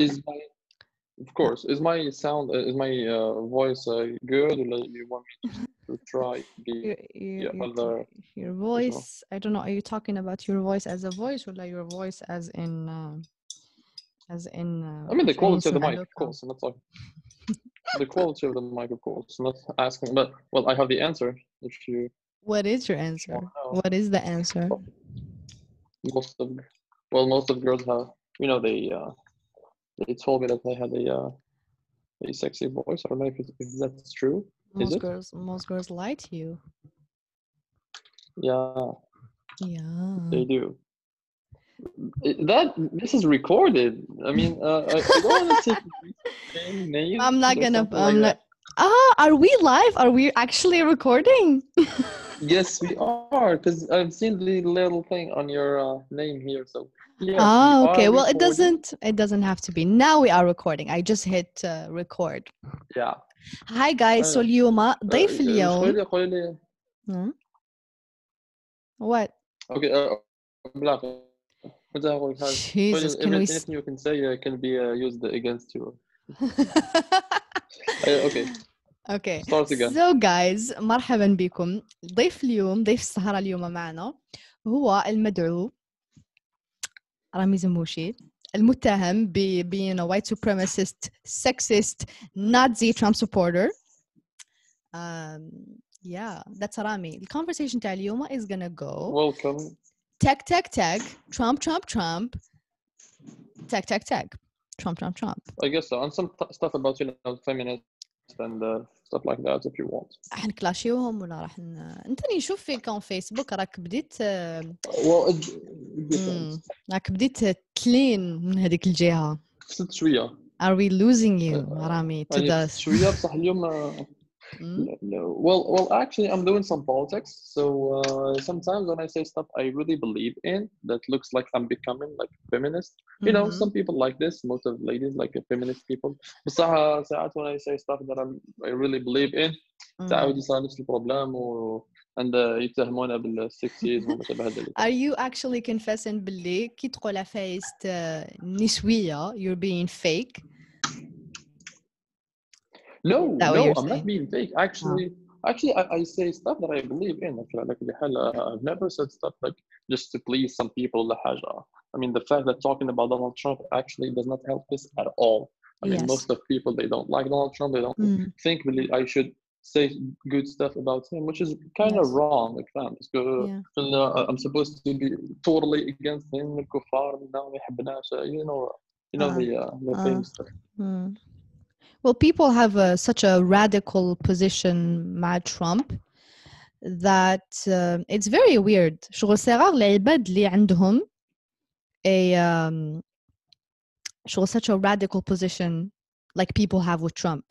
Is my, of course, is my sound, uh, is my uh, voice uh, good? Like you want me to try the your, other? Your voice, you know? I don't know. Are you talking about your voice as a voice or like your voice as in, uh, as in? Uh, I mean the quality of the mic, of course, and not all. the quality of the mic, of course. I'm not asking, but well, I have the answer. If you. What is your answer? What is the answer? Most of, well, most of girls have, you know, they uh, they told me that I had a uh, a sexy voice I don't know if, it, if that's true is Most it girls, most girls lie to you. yeah Yeah. they do that this is recorded I mean uh, I, I don't want to take names I'm not gonna. I'm like not. Ah, are we live? Are we actually recording? that. yes we are because I've seen the little thing on your uh, name here so yes, we ah, okay. are Well, it recording. doesn't. It doesn't have to be. Now we are recording. I just hit uh, record. yeah Hi guys. So أيوة. اليوم ضيف Uh, اليوم. قولي قولي Hmm? What? Okay, uh, بلا متى أقول هذا Jesus, can we? s- anything you can say uh, can be uh, used against you Uh, okay okay. start again So guys مرحبا بكم ضيف اليوم ضيف السهرة اليوم معنا هو المدعو رامي زموشي المتهم ب being a white supremacist sexist Nazi Trump supporter um, yeah that's رامي the conversation تاع اليوم is gonna go welcome tag tag tag Trump Trump Trump tag tag tag Trump Trump Trump I guess so and some t- stuff about you know feminist ستاند stuff like that if you want. راح نكلاشيوهم ولا راح ن... انت نشوف في كون فيسبوك راك بديت uh, راك بديت تلين من هذيك الجهة. شوية. Are we losing you, uh, رامي؟ يعني شوية بصح اليوم uh, uh, مم؟ no, well well actually I'm doing some politics so uh, sometimes when I say stuff I really believe in that looks like I'm becoming like feminist you know مهم. some people like this most of ladies like uh, feminist people بصح uh, ساعات when I say stuff that I'm, I really believe in مم. تعاود يصير نفس البروبلام و and uh, يتهمونا بالسكسيزم وما شابه ذلك Are you actually confessing باللي كي تقول عفايس آه، نسوية you're being fake no, no, I'm not being fake. Actually, oh. actually, I, I, say stuff that I believe in. Like, like uh, I've never said stuff like just to please some people. I mean, the fact that talking about Donald Trump actually does not help this at all. I mean, yes. most of people they don't like Donald Trump. They don't mm. think really I should say good stuff about him, which is kind yes. of wrong. Like that, yeah. Uh, I'm supposed to be totally against him. Kufar, you know, you know uh, the uh, the uh, things. Mm. Hmm. Well, people have a, such a radical position مع Trump that uh, it's very weird. شغل صغار العباد اللي عندهم a um, شغل such a radical position like people have with Trump,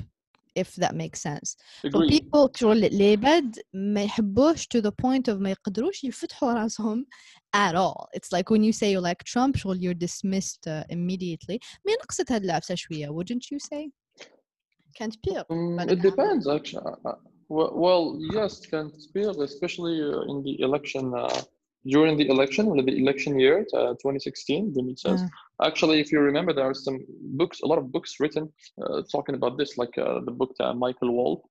if that makes sense. So Agree. people شغل العباد ما يحبوش to the point of ما يقدروش يفتحوا راسهم at all. It's like when you say you like Trump, شغل you're dismissed uh, immediately. ما نقصت هاد العفسة شوية, wouldn't you say? Can't peer. Mm, it depends, actually. Uh, uh, well, yes, can't peer, especially uh, in the election during the election, or the election year, uh, 2016, says. Mm. Actually, if you remember, there are some books, a lot of books written uh, talking about this, like uh, the book that Michael Wolff,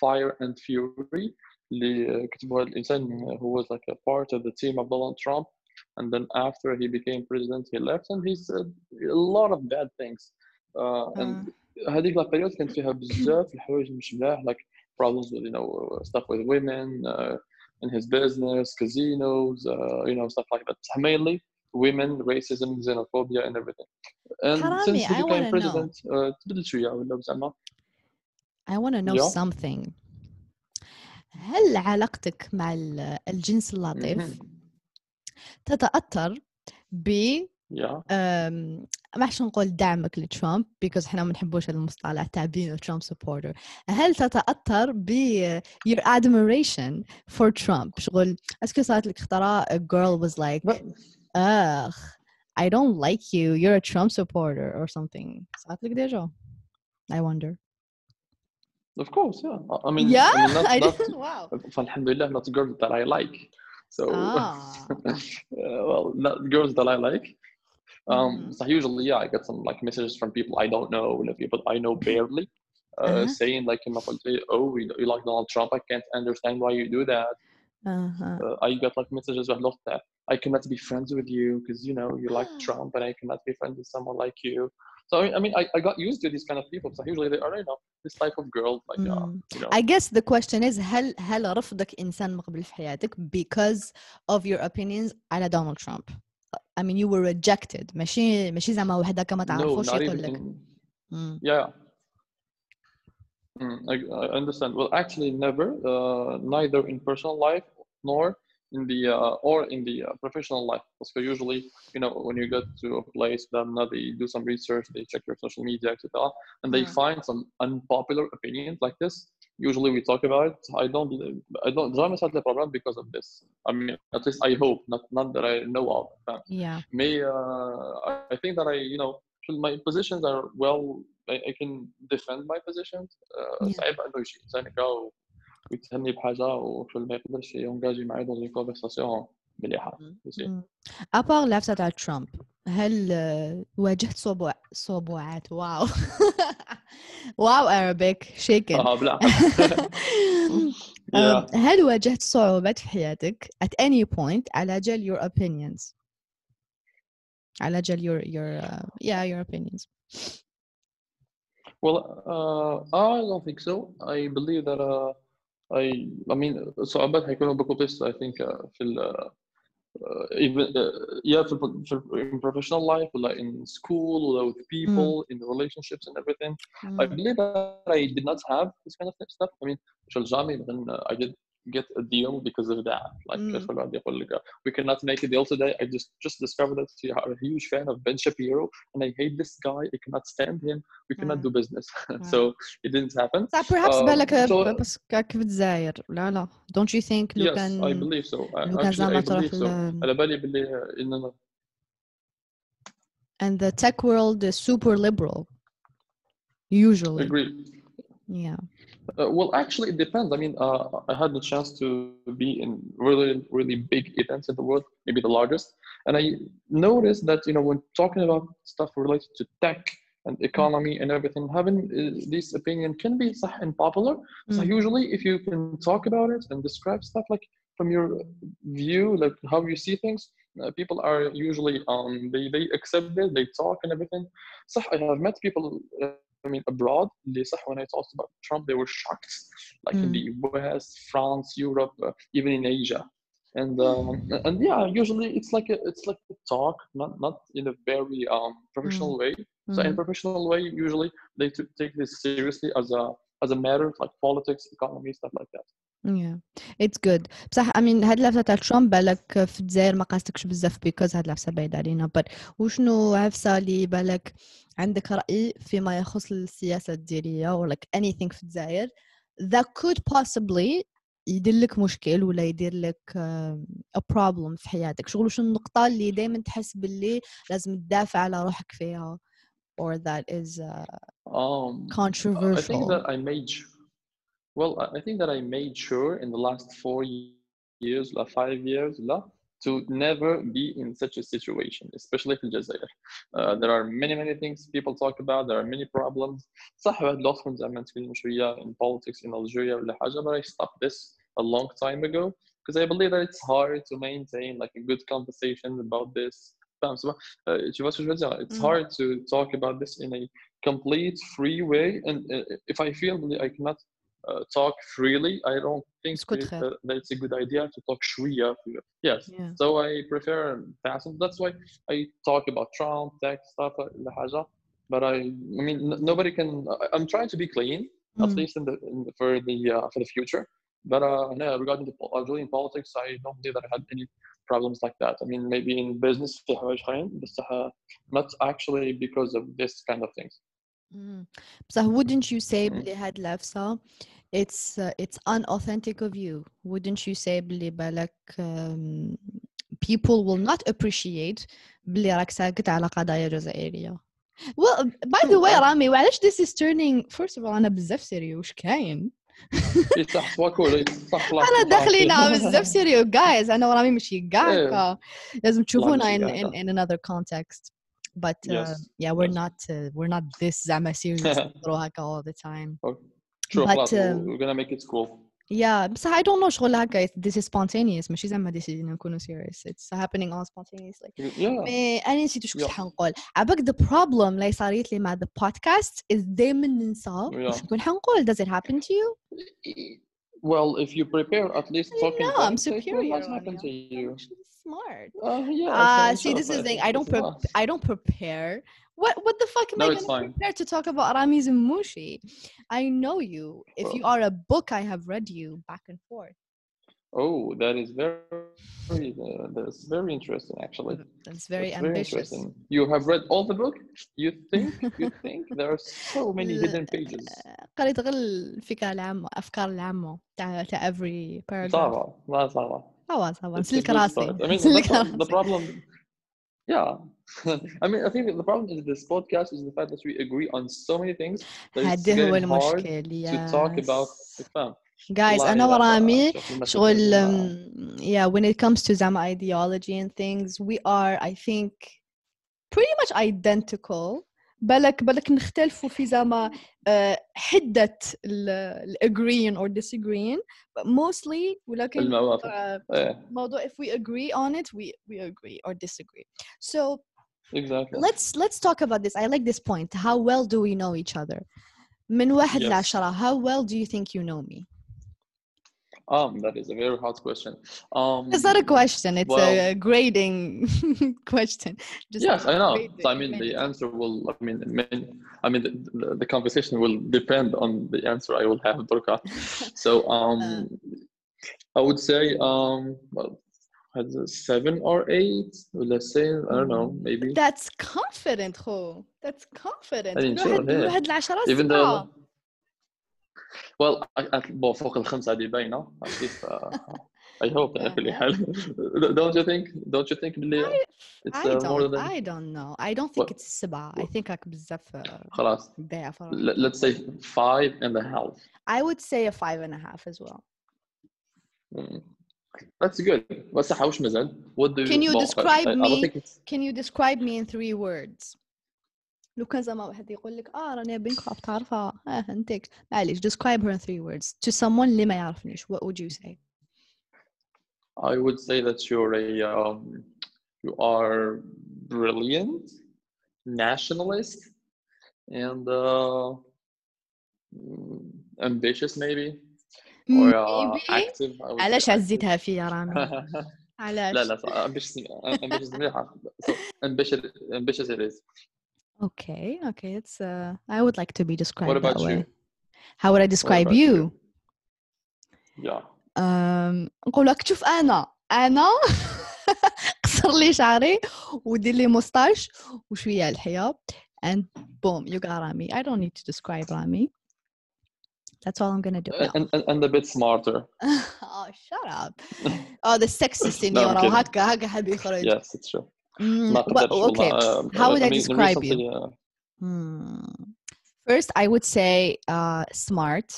Fire and Fury, who was like a part of the team of Donald Trump, and then after he became president, he left, and he said a lot of bad things. and mm. هذيك البريود كانت فيها بزاف الحوايج مش ملاح like problems with you know stuff with women uh, in his business casinos uh, you know stuff like that mainly women racism xenophobia and everything and Harami, since he became president uh, تبدل شوية ولا زعما I want to know Yeah. something. هل علاقتك مع ال- الجنس اللطيف. تتأثر ب ما حش نقول دعمك لترامب because إحنا ما نحبوش المصطلح a Trump supporter هل تتأثر ب your admiration for Trump شغل اسكو صارت لك خطرة a girl was like ugh I don't like you you're a Trump supporter or something صارت لك ديجا I wonder of course yeah I- mean yeah I mean not, I not didn't wow فالحمد لله not girls that I like so ah uh, well not girls that I like Um, Mhm. so usually, yeah, I get some like messages from people I don't know, like people I know barely, uh, Uh-huh. saying like, "كما قلت لي, "Oh, you, you like Donald Trump? I can't understand why you do that." اها Uh, I get like messages واحد الوقت that I cannot be friends with you because you know you like Trump, and I cannot be friends with someone like you. So I mean, I, I got used to these kind of people. So usually they are, you know, this type of girl, like, uh, مم. you know, I guess the question is هل هل رفضك إنسان مقبل في حياتك because of your opinions على دونالد ترامب I mean you were rejected ماشي ماشي زعما وحدة كما no, تعرفوش not يقول even لك in, مم. yeah. Mm, I, I understand. Well, actually, never, uh, neither in personal life nor in the uh, or in the uh, professional life. Because usually, you know, when you get to a place, then uh, they do some research, they check your social media, etc., and they Mm. find some unpopular opinions like this. Usually, we talk about it. I don't, I don't, jamais had the problem because of this. I mean, at least I hope, not not that I know of. Uh, yeah may uh, I- I think that I you know my positions are well I, I can defend my positions uh, Yeah. ويتهمني بحاجة وفي ما يقدرش يونجاجي معايا دون كونفرساسيون مليحة. أبار لعبة تاع ترامب هل آه، واجهت صبوع صبوعات واو. واو Arabic shaken. آه Um, Yeah. هل واجهت صعوبات في حياتك؟ at any point على جال your opinions. على جال your your uh, yeah your opinions. Well, uh, I don't think so. I believe that uh, I I mean صعوبات هيكونوا beaucoup plus I think uh, في ال uh, even uh, yeah في, ال- في ال- in professional life ولا in school ولا with people in relationships and everything. I مم. believe that I did not have this kind of stuff. I mean, في الجامعة then uh, I did get a deal because of that. Like Mm. كيف الواحد يقول لك uh, we cannot make a deal today. I just just discovered that you are a huge fan of Ben Shapiro and I hate this guy. I cannot stand him. We cannot Ah. do business. so it didn't happen. صح perhaps Um, بالك so- ب- بس كاك في الجزائر لا لا don't you think لو yes, I كان believe so. I, لو كان actually, زعما I تروح believe so. ل- على بالي باللي إننا and the tech world is super liberal usually agree. yeah Uh, well, actually, it depends. I mean, uh, I had the chance to be in really, really big events in the world, maybe the largest, and I noticed that you know when talking about stuff related to tech and economy and everything, having uh, this opinion can be and popular. So Mm. usually, if you can talk about it and describe stuff like from your view, like how you see things, uh, people are usually um they they accept it, they talk and everything. So I have met people. I mean, abroad, they, when I talked about Trump, they were shocked, like mm. in the US, France, Europe, uh, even in Asia. And um, mm. and yeah, usually it's like a, it's like a talk, not not in a very um, professional mm. way. So mm. in mm-hmm. professional way, usually they t- take this seriously as a as a matter like politics, economy, stuff like that. Yeah, it's good. بصح I mean هاد اللعبة تاع ترامب بالك في الجزائر ما قاستكش بزاف because هاد اللعبة بعيدة علينا but وشنو عفسة اللي بالك؟ عندك رأي فيما يخص السياسة الديرية or like anything في الجزائر that could possibly يدير لك مشكل ولا يدير لك um, a problem في حياتك؟ شغل شنو النقطة اللي دايما تحس باللي لازم تدافع على روحك فيها or that is uh, Um, I think controversial that I made, well, I I think that I made sure in the last four ye- years, like five years, la, to never be in such a situation, especially in Jazair. Uh, there are many, many things people talk about. There are many problems. صح واحد الوقت كنت زعما نتكلم شوية in politics in Algeria ولا حاجة, but I stopped this a long time ago because I believe that it's hard to maintain like a good conversation about this. فاهم سوا؟ Uh, tu vois ce que je veux dire? It's Mm. hard to talk about this in a complete free way and uh, if i feel that i cannot uh, talk freely i don't think اسكت it- خير. uh, that it's a good idea to talk shwiya yes Yeah. so i prefer passive that's why i talk about trump tech stuff uh, الحاجة. but i i mean n- nobody can I- i'm trying to be clean at Mm. least in the, in the for the uh, for the future but uh no, regarding the pol- Algerian politics i don't believe that i had any problems like that i mean maybe in business في حوايج آخرين، بس uh, not actually because of this kind of things Mm. بصح wouldn't you say Mm. بلي هاد العفسة it's uh, it's unauthentic of you wouldn't you say بلي بالك um, people will not appreciate بلي راك ساكت على قضايا جزائرية well by the True, way I- رامي وعلاش this is turning first of all أنا بزاف سيريو وش كاين إيه صح سوا كول إيه صح خلاص أنا صح، داخلين صح. بزاف سيريو guys أنا ورامي ماشي إيه. كاع هكا لازم تشوفونا ماشي in, قاعدة. in, in another context but uh, Yes. yeah we're yes. not uh, we're not this زعما serious نهضروا هكا all the time True, But, خلاص, um, we're gonna make it cool. yeah بس I don't know شغل هكا this is spontaneous ماشي زعما deciding نكونوا serious it's happening all spontaneously Yeah. مي انا نسيت وش كنت Yeah. حنقول عباك the problem اللي صارت لي مع the podcast is دائما ننسى وش Yeah. نكون حنقول does it happen to you Well, if you prepare at least talking no I'm points, it will superior not happen to Rania. you. I'm actually smart Uh, yeah. Ah, so see, this is the thing. I don't it's pre- not. I don't prepare. What what the fuck am No, I it's gonna fine. prepare to talk about Ramiz and Mushi? I know you. If you Well- are a book, I have read you back and forth. Oh, that is very, very uh, that's very interesting actually. That's very That's ambitious. interesting. You have read all the book? You think? You think there are so many لا- hidden pages? قريت غير الفكرة العامة أفكار العامة تاع تاع every paragraph. صعبة لا صعبة. صعبة صعبة It's a نسلك good راسي start. I mean, نسلك that's not- the راسي. problem. Yeah, I mean, I think the problem is this podcast is the fact that we agree on so many things that it's هذا هو getting hard المشكل to talk about. yes. فاهم؟ Guys والله أنا لا، ورامي شوف المشاكل شغل ما- um, yeah when it comes to زعما ideology and things we are I think pretty much identical بالك بالك نختلفوا في زعما uh, حدة ال ال- agreeing or disagreeing but mostly ولكن الموافق. uh, إيه، موضوع if we agree on it we we agree or disagree so exactly. let's let's talk about this I like this point how well do we know each other من واحد Yes. لعشرة how well do you think you know me Um, that is a very hard question. Um, It's not a question. It's a well- grading question. Just yes, I know. grade So, I it, mean, grade the it. answer will. I mean, I mean, I mean, the, the, the conversation will depend on the answer I will have, Durka. So, um, I would say, um, well, has a seven or eight. Well, let's say, I don't know, maybe. That's confident, Ho. That's confident. I mean, الواحد- sure, yeah. الواحد العشرة Even سبعة. though, well, I, I, bon, فوق الخمسة هذه باينة. At least, uh, I hope على كل حال. Don't you think? Don't you think باللي it's I uh, more don't. than I don't know. I don't think What- it's سبعة. I think هاك بزاف uh, خلاص. ضعف. Let- Let's say five and a half. I would say a five and a half as well. Mm. That's good. بس حوش مازال. What do you Can you well, I- describe I, I don't me? think it's Can you describe me in three words? لو كان زعما واحد يقول لك اه راني بنت راه بتعرفها اه انتك معليش describe her in three words to someone اللي ما يعرفنيش what would you say I would say that you're a um, you are brilliant, nationalist, and uh, mm, ambitious maybe علاش عزيتها في يا رامي علاش؟ لا لا امبيشس مليحه امبيشس امبيشس أوكي أوكي اتس اي وود لايك تو بي ديسكرايبد وات اباوت يو هاو وود اي ديسكرايب يو يا نقول لك شوف أنا أنا قصر لي شعري ودير لي موستاش وشوية الحياة and boom you got Rami. I don't need to describe Rami. That's all I'm gonna do. And, and, and, a bit smarter. oh, shut up! Oh, the sexist in no, you. yes, it's true. Mm, not well, okay. Uh, How uh, would I, I describe you? Uh, hmm. First, I would say uh, smart.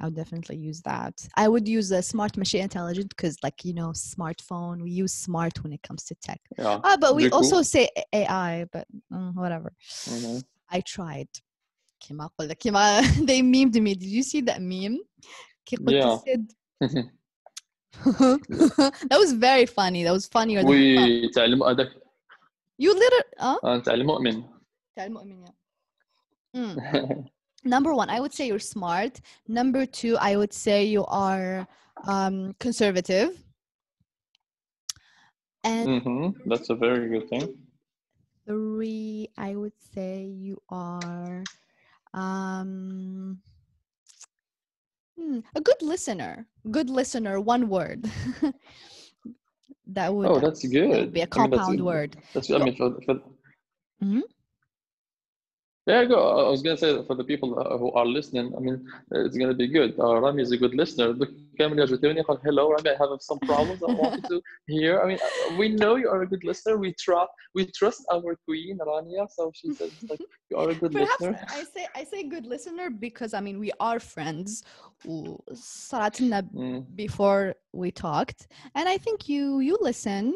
I would definitely use that. I would use a smart machine intelligent because, like you know, smartphone. We use smart when it comes to tech. Yeah. Ah, but we also say AI. But mm, whatever. Mm-hmm. I tried. كيما أقول لك كيما they memed me. Did you see that meme? كي قلت Yeah. السد. that was very funny. That was funnier than the fun. وي تاع الم- هذاك You literally. Uh? آه، تاع المؤمن تاع المؤمن يا. Mm. number one i would say you're smart number two i would say you are um, conservative and Mhm, That's a very good thing. three i would say you are um, hmm, a good listener good listener one word that would Oh, that's that good. would be a I mean, that's compound word That's I mean for, for Mhm. Yeah, go. I was gonna say for the people uh, who are listening, I mean, uh, it's gonna be good. Uh, Rami is a good listener. Hello, Rami. I have some problems I wanted to hear. I mean, uh, we know you are a good listener. We trust we trust our queen Rania, so she says like you are a good Perhaps listener. I say I say good listener because I mean we are friends. Mm. before we talked, and I think you you listen,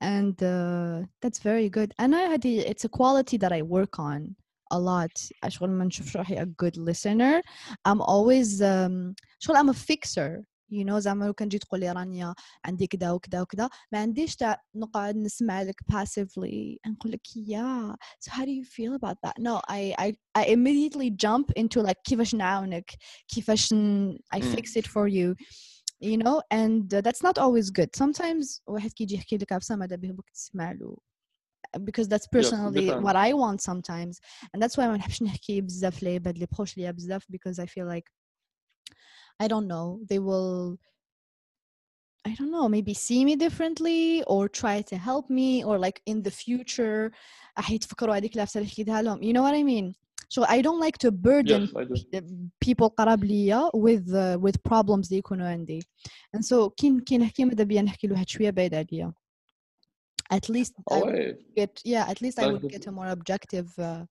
and uh, that's very good. And I had it's a quality that I work on a lot شغل ما نشوفش روحي a good listener I'm always um, شغل I'm a fixer you know زعما لو كان جيت تقول لي رانيا عندي كذا وكذا وكذا ما عنديش تاع نقعد نسمع لك passively نقول لك yeah so how do you feel about that no I I I immediately jump into like كيفاش نعاونك كيفاش ن- I Mm. fix it for you you know and uh, that's not always good sometimes واحد كيجي يحكي لك عفسه ماذا به بك تسمع له because that's personally different. what I want sometimes and that's why ما نحبش نحكي بزاف لعباد اللي بروش ليا بزاف because I feel like I don't know they will I don't know maybe see me differently or try to help me or like in the future حيتفكروا هذيك العفسه اللي حكيتها لهم you know what I mean so I don't like to burden Yes, I do. people قراب ليا with uh, with problems اللي يكونوا عندي and so كي كي نحكي ماذا بيا نحكي له واحد شويه بعيد عليا at least I Oh, would wait. get yeah at least I Like would this- get a more objective uh,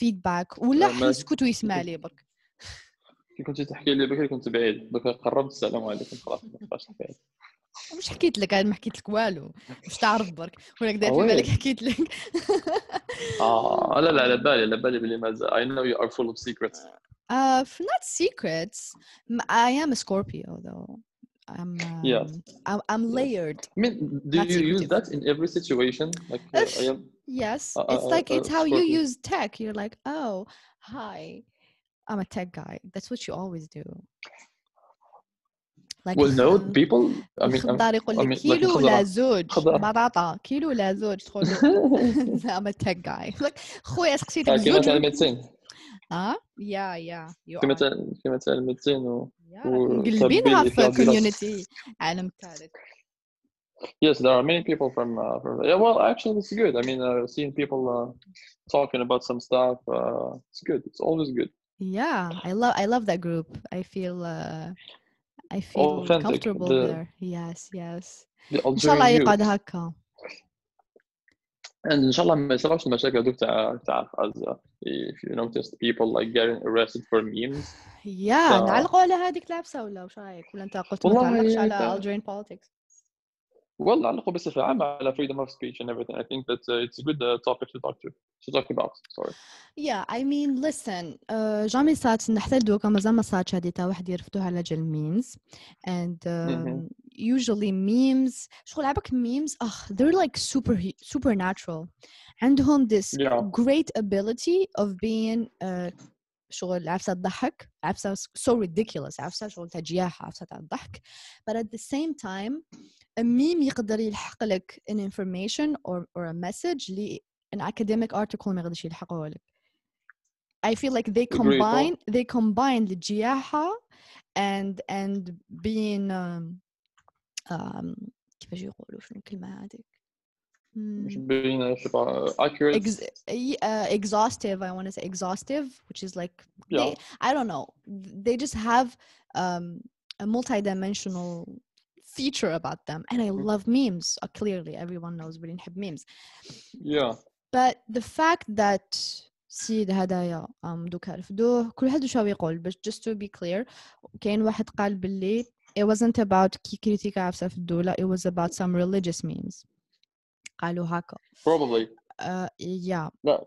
feedback ولا Yeah, ما- حيسكت ويسمع لي برك كي كنت تحكي لي بكري كنت بعيد بكري قربت السلام عليكم خلاص ما تبقاش بعيد مش حكيت لك انا ما حكيت لك والو مش تعرف برك ولا كدا في أوي. بالك حكيت لك اه لا لا على بالي على بالي بلي مازال I know you are full of secrets uh f- not secrets M- I am a Scorpio though I'm um, Yes. I'm, I'm layered I mean do Not you use secretive. that in every situation like uh, If- I am Yes, Uh, it's uh, like uh, it's how you Scorpio. use tech. You're like, oh, hi, I'm a tech guy. That's what you always do. Like well no الخ- people I mean I'm, الخضار يقول I لك mean, like كيلو الخضرة. ولا زوج خضرة. بطاطا كيلو ولا زوج تقول له I'm a tech guy. Like خويا سقسيتك كي زوج مثلا ولا- الميدسين اه yeah yeah you كي are مثلا كي مثلا الميدسين و yeah و- مقلبينها طبيب في يطلع بلا- community عالم ثالث Yes, there are many people from. Uh, from yeah, well, actually, it's good. I mean, uh, seeing people uh, talking about some stuff, uh, it's good. It's always good. yeah I love I love that group I feel uh, I feel Authentic, comfortable the- there yes yes The ان شاء الله Algerian يقعد youth. هكا And ان شاء الله ما يصيرش المشاكل هذوك تاع تاع as uh, if you noticed people like getting arrested for memes. يا ف- نعلقوا على هذيك العبسه ولا وش رايك ولا انت قلت ما والله تعلقش على ك- Algerian politics Well, علقوا بصفة عامة على freedom of speech and everything. I think that uh, it's a good uh, topic to talk to to talk about. Sorry. Yeah, I mean, listen, uh, جامي صارت حتى دوكا مازال ما صارتش هذه تا واحد يرفضوها على جال memes and Mhm. um, usually memes شغل عبك memes ugh, they're like super supernatural عندهم this Yeah. great ability of being uh, شغل عفسة تضحك عفسة so ridiculous عفسة شغل تاع جياحة عفسة تاع الضحك but at the same time a meme يقدر يلحق لك an information or, or a message ل an academic article ما يقدرش يلحقه لك I feel like they Agreed. combine they combine الجياحة and and being um, um, كيفاش يقولوا شنو الكلمة هذيك مش Hmm, being uh, شبه accurate. ex- y- uh, exhaustive I want to say exhaustive which is like yeah. they, I don't know they just have um, a multi-dimensional feature about them and I love memes uh, clearly everyone knows we didn't have memes Yeah. but the fact that سيد هدايا um, دوكا رفضوه كل واحد وشو يقول بس just to be clear كاين واحد قال باللي it wasn't about كي كريتيكا عفسة في الدولة it was about some religious memes قالوا هكا Probably. uh, yeah لا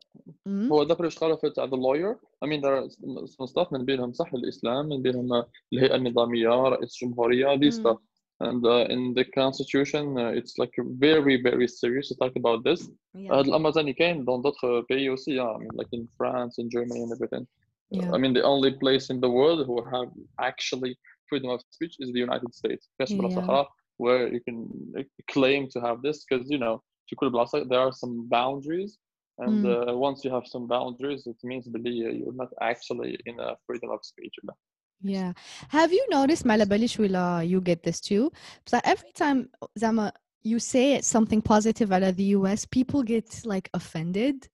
mm? هو ذكر ايش قالوا في تاع the lawyer I mean there are some stuff من بينهم صح الإسلام من بينهم الهيئة النظامية رئيس الجمهورية these Mm. stuff and uh, in the constitution uh, it's like very very serious to talk about this yeah هذا الأمر ثاني كاين dans d'autres pays aussi yeah, I mean like in France and Germany and everything yeah I mean the only place in the world who have actually freedom of speech is the United States كاش بلاصة Yeah. أخرى where you can claim to have this because you know في كل بلاصة there are some boundaries and Mm. uh, once you have some boundaries it means really you're not actually in a freedom of speech Yeah. Have you noticed مع باليش ولا you get this too? But every time زعما you say something positive على the US, people get like offended.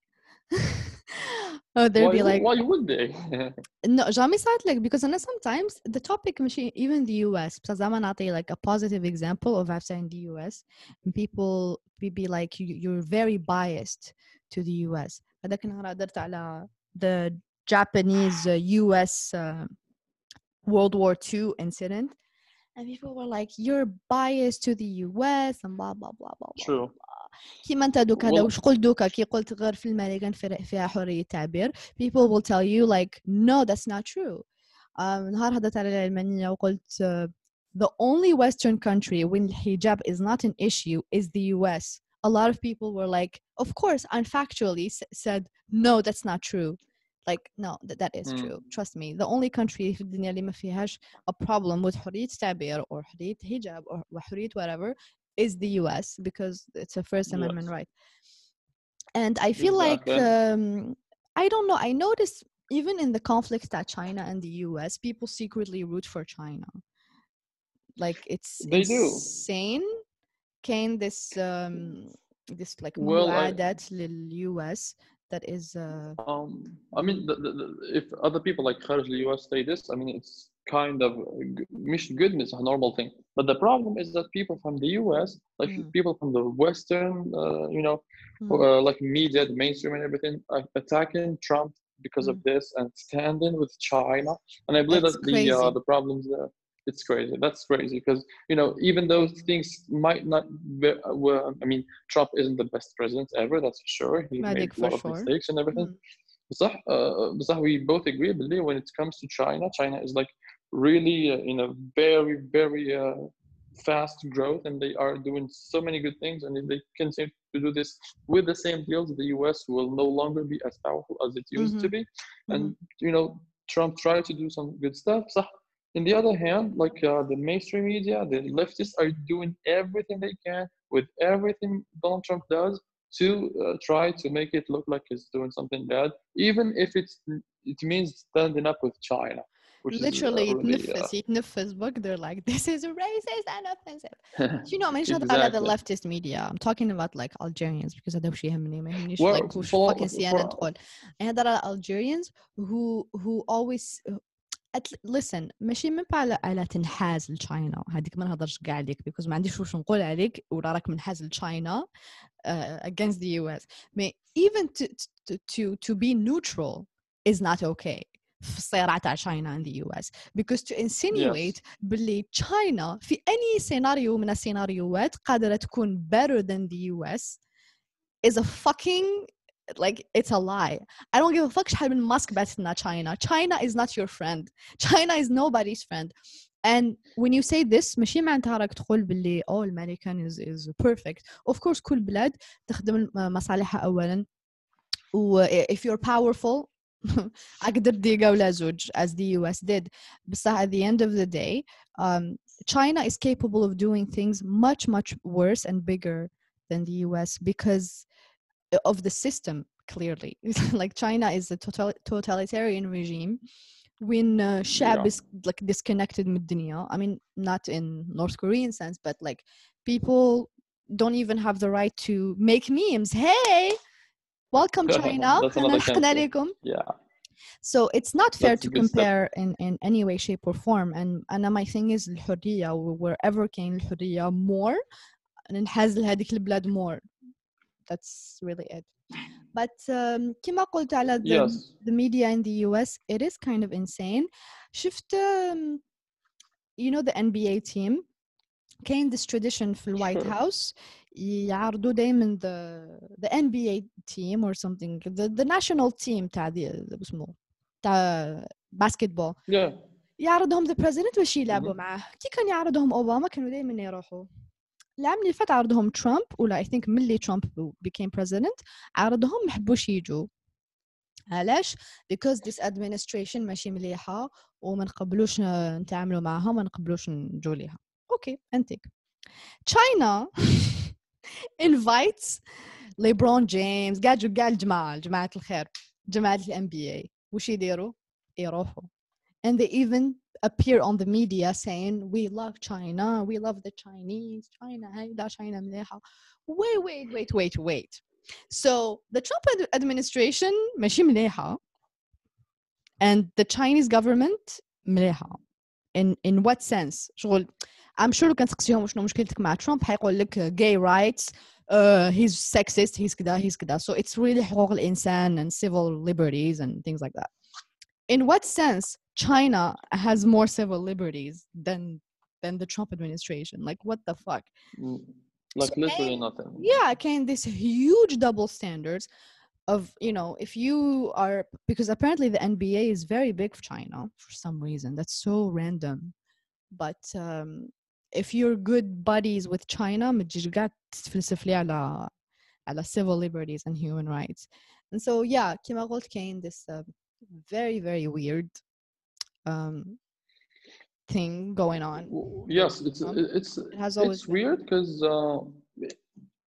or they'll why, be like, why would they no, جامي صارت like because أنا sometimes the topic ماشي even the US بس زعما نعطي like a positive example of I've in the US and people be, be like you, you're very biased to the US هذاك النهار درت على the Japanese uh, US uh, World War II incident and people were like you're biased to the US and blah blah blah blah blah true كيما انت دوكا هذا Well- واش قلت دوكا كي قلت غير في الماريكان في- فيها حريه تعبير people will tell you like no that's not true um, نهار هضرت على العلمانيه وقلت uh, the only western country when الحجاب is not an issue is the US a lot of people were like of course and factually s- said no that's not true like no that, that is Mm. true trust me the only country في الدنيا اللي ما فيهاش a problem with حرية التعبير or حرية hijab or وحرية whatever is the US because it's a First Amendment right. And I feel exactly. like um, I don't know. I notice even in the conflicts that China and the US, people secretly root for China. Like it's they insane. Do. Can this um, this like well, I, that US that is uh, um I mean the, the, the, if other people like Kharij the US say this, I mean it's kind of g- مش goodness, a normal thing. But the problem is that people from the US, like Mm. people from the Western, uh, you know, mm, uh, like media, the mainstream and everything, are attacking Trump because of this and standing with China. And I believe That's that the uh, crazy. the problems there, it's crazy. That's crazy because you know even those things might not. Be, uh, well, I mean, Trump isn't the best president ever. That's for sure. He Madik made a for lot of sure. mistakes and everything. mm, بصح uh, بصح we both agree بلي when it comes to China, China is like really uh, in a very very uh, fast growth and they are doing so many good things and if they continue to do this with the same deals, the US will no longer be as powerful as it used to Mhm. be. And you know, Trump tried to do some good stuff. In the other hand, like uh, the mainstream media, the leftists are doing everything they can with everything Donald Trump does to uh, try to make it look like he's doing something bad, even if it's it means standing up with China, literally is uh, really, يتنفس يتنفس book they're like this is racist and offensive uh, Do you know مانيش نهضر على the Exactly. leftist media I'm talking about like Algerians because هذا وش يهمني ما يهمنيش Well, like وش for- fucking CNN for- تقول أنا نهضر على Algerians who who always at, listen ماشي من على على تنحاز لتشاينا هذيك ما نهضرش كاع عليك because ما عنديش واش نقول عليك ولا راك منحاز لتشاينا uh, against the US but even to, to to to be neutral is not okay في الصراع تاع China and the US because to insinuate باللي China في أي سيناريو من السيناريوهات قادرة تكون better than the US is a fucking like it's a lie I don't give a fuck شحال من ماسك بعثت لنا China China is not your friend China is nobody's friend and when you say this ماشي معناتها راك تقول باللي oh الامريكان is is perfect of course كل بلاد تخدم مصالحها أولا و if you're powerful أقدر دقيقة ولا زوج as the US did بصح at the end of the day um, China is capable of doing things much much worse and bigger than the US because of the system clearly like China is a total, totalitarian regime when uh, Shab Yeah. is like disconnected من الدنيا I mean not in North Korean sense but like people don't even have the right to make memes hey welcome China That's أنا another لحقنا country. لكم Yeah. so it's not fair That's to a good step. compare in, in any way shape or form and and my thing is الحرية wherever كاين الحرية more ننحاز لهذيك البلاد more that's really it but um, كما قلت على the, Yes. the media in the US it is kind of insane شفت um, you know the NBA team كاين this tradition في الوايت Sure. هاوس يعرضوا دايما the the NBA team or something the, the national team تاع اسمه تاع basketball. Yeah. يعرضهم the president باش يلعبوا Mhm. معاه. كي كان يعرضهم أوباما كانوا دائما يروحوا. العام اللي فات عرضهم ترامب ولا I think ملي ترامب became president عرضهم ما حبوش يجوا. علاش؟ because this administration ماشي مليحة وما نقبلوش ن- نتعاملوا معاها وما نقبلوش نجوا ليها. أوكي أنتك. China invites ليبرون جيمس قاعد قاع الجماعة جماعة الخير جماعة الام بي اي وش يديروا يروحوا and they even appear on the media saying we love China we love the Chinese China هاي لا China مليحة wait wait wait wait wait so the Trump ad- administration ماشي مليحة and the Chinese government مليحة in in what sense شغل I'm sure لو كان تسقسيهم شنو مشكلتك مع ترامب حيقول لك gay rights uh, he's sexist he's كذا he's كذا so it's really حقوق الإنسان and civil liberties and things like that in what sense China has more civil liberties than than the Trump administration like what the fuck Mm. like So literally كاين- nothing. yeah كاين this huge double standards of you know if you are because apparently the NBA is very big for China for some reason that's so random but um, if you're good buddies with China ما تجيش قاعد تتفلسف لي على على civil liberties and human rights and so yeah كما قلت كاين this uh, very very weird um, thing going on W- Yes, it's Um, it's it has always it's been. weird because uh,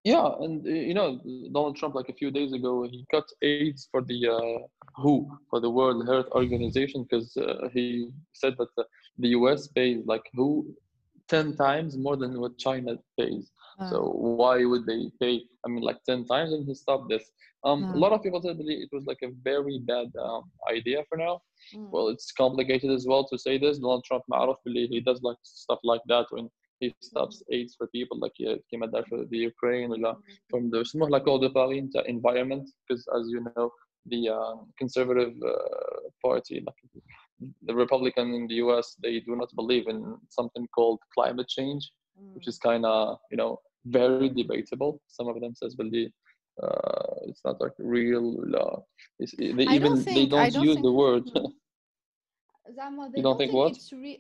yeah, and uh, you know Donald Trump like a few days ago he cut AIDS for the uh, WHO for the World Health Organization because uh, he said that the, the U.S. pays like WHO ten times more than what China pays. Uh, So why would they pay? I mean, like ten times, and he stopped this. Um, Yeah. A lot of people said that it was like a very bad um, idea for now. mm, Well, it's complicated as well to say this. Donald Trump معروف باللي he does like stuff like that when he stops AIDS for people like uh, كما دار for the Ukraine ولا from the اسمه l'accord de Paris نتاع environment because as you know the um, conservative uh, party like the Republican in the US they do not believe in something called climate change which is kind of you know very debatable. Some of them says باللي uh, it's not like real. Uh, it's, they I even don't they think- I don't don't use think- the word. زعما they You don't think what? it's real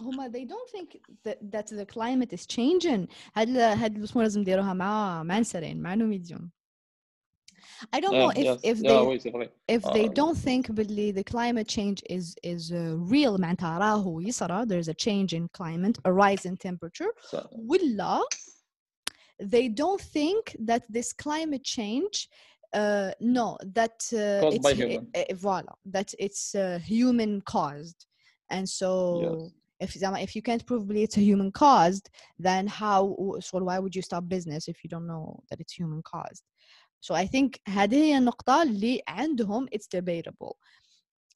هما هما they don't think that, that the climate is changing هاد ال- هاد الأسبوع لازم نديروها مع مع نسرين مع نو ميديوم I don't know Yeah, if yes. if yeah, they oui, c'est vrai. if they Uh, don't think باللي the climate change is is uh, real معناتها راهو يصرى there's a change in climate a rise in temperature So, ولا they don't think that this climate change uh, no that uh, Caused it's by hu- human. eh, eh, voila that it's uh, human caused and so if زعما if you can't prove really it's a human caused then how so why would you stop business if you don't know that it's human caused so I think هذه هي النقطة اللي عندهم it's debatable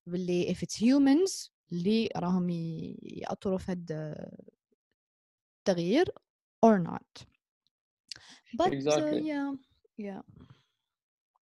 باللي if it's humans اللي راهم ي- يأطروا في هاد التغيير or not but uh, Exactly. yeah yeah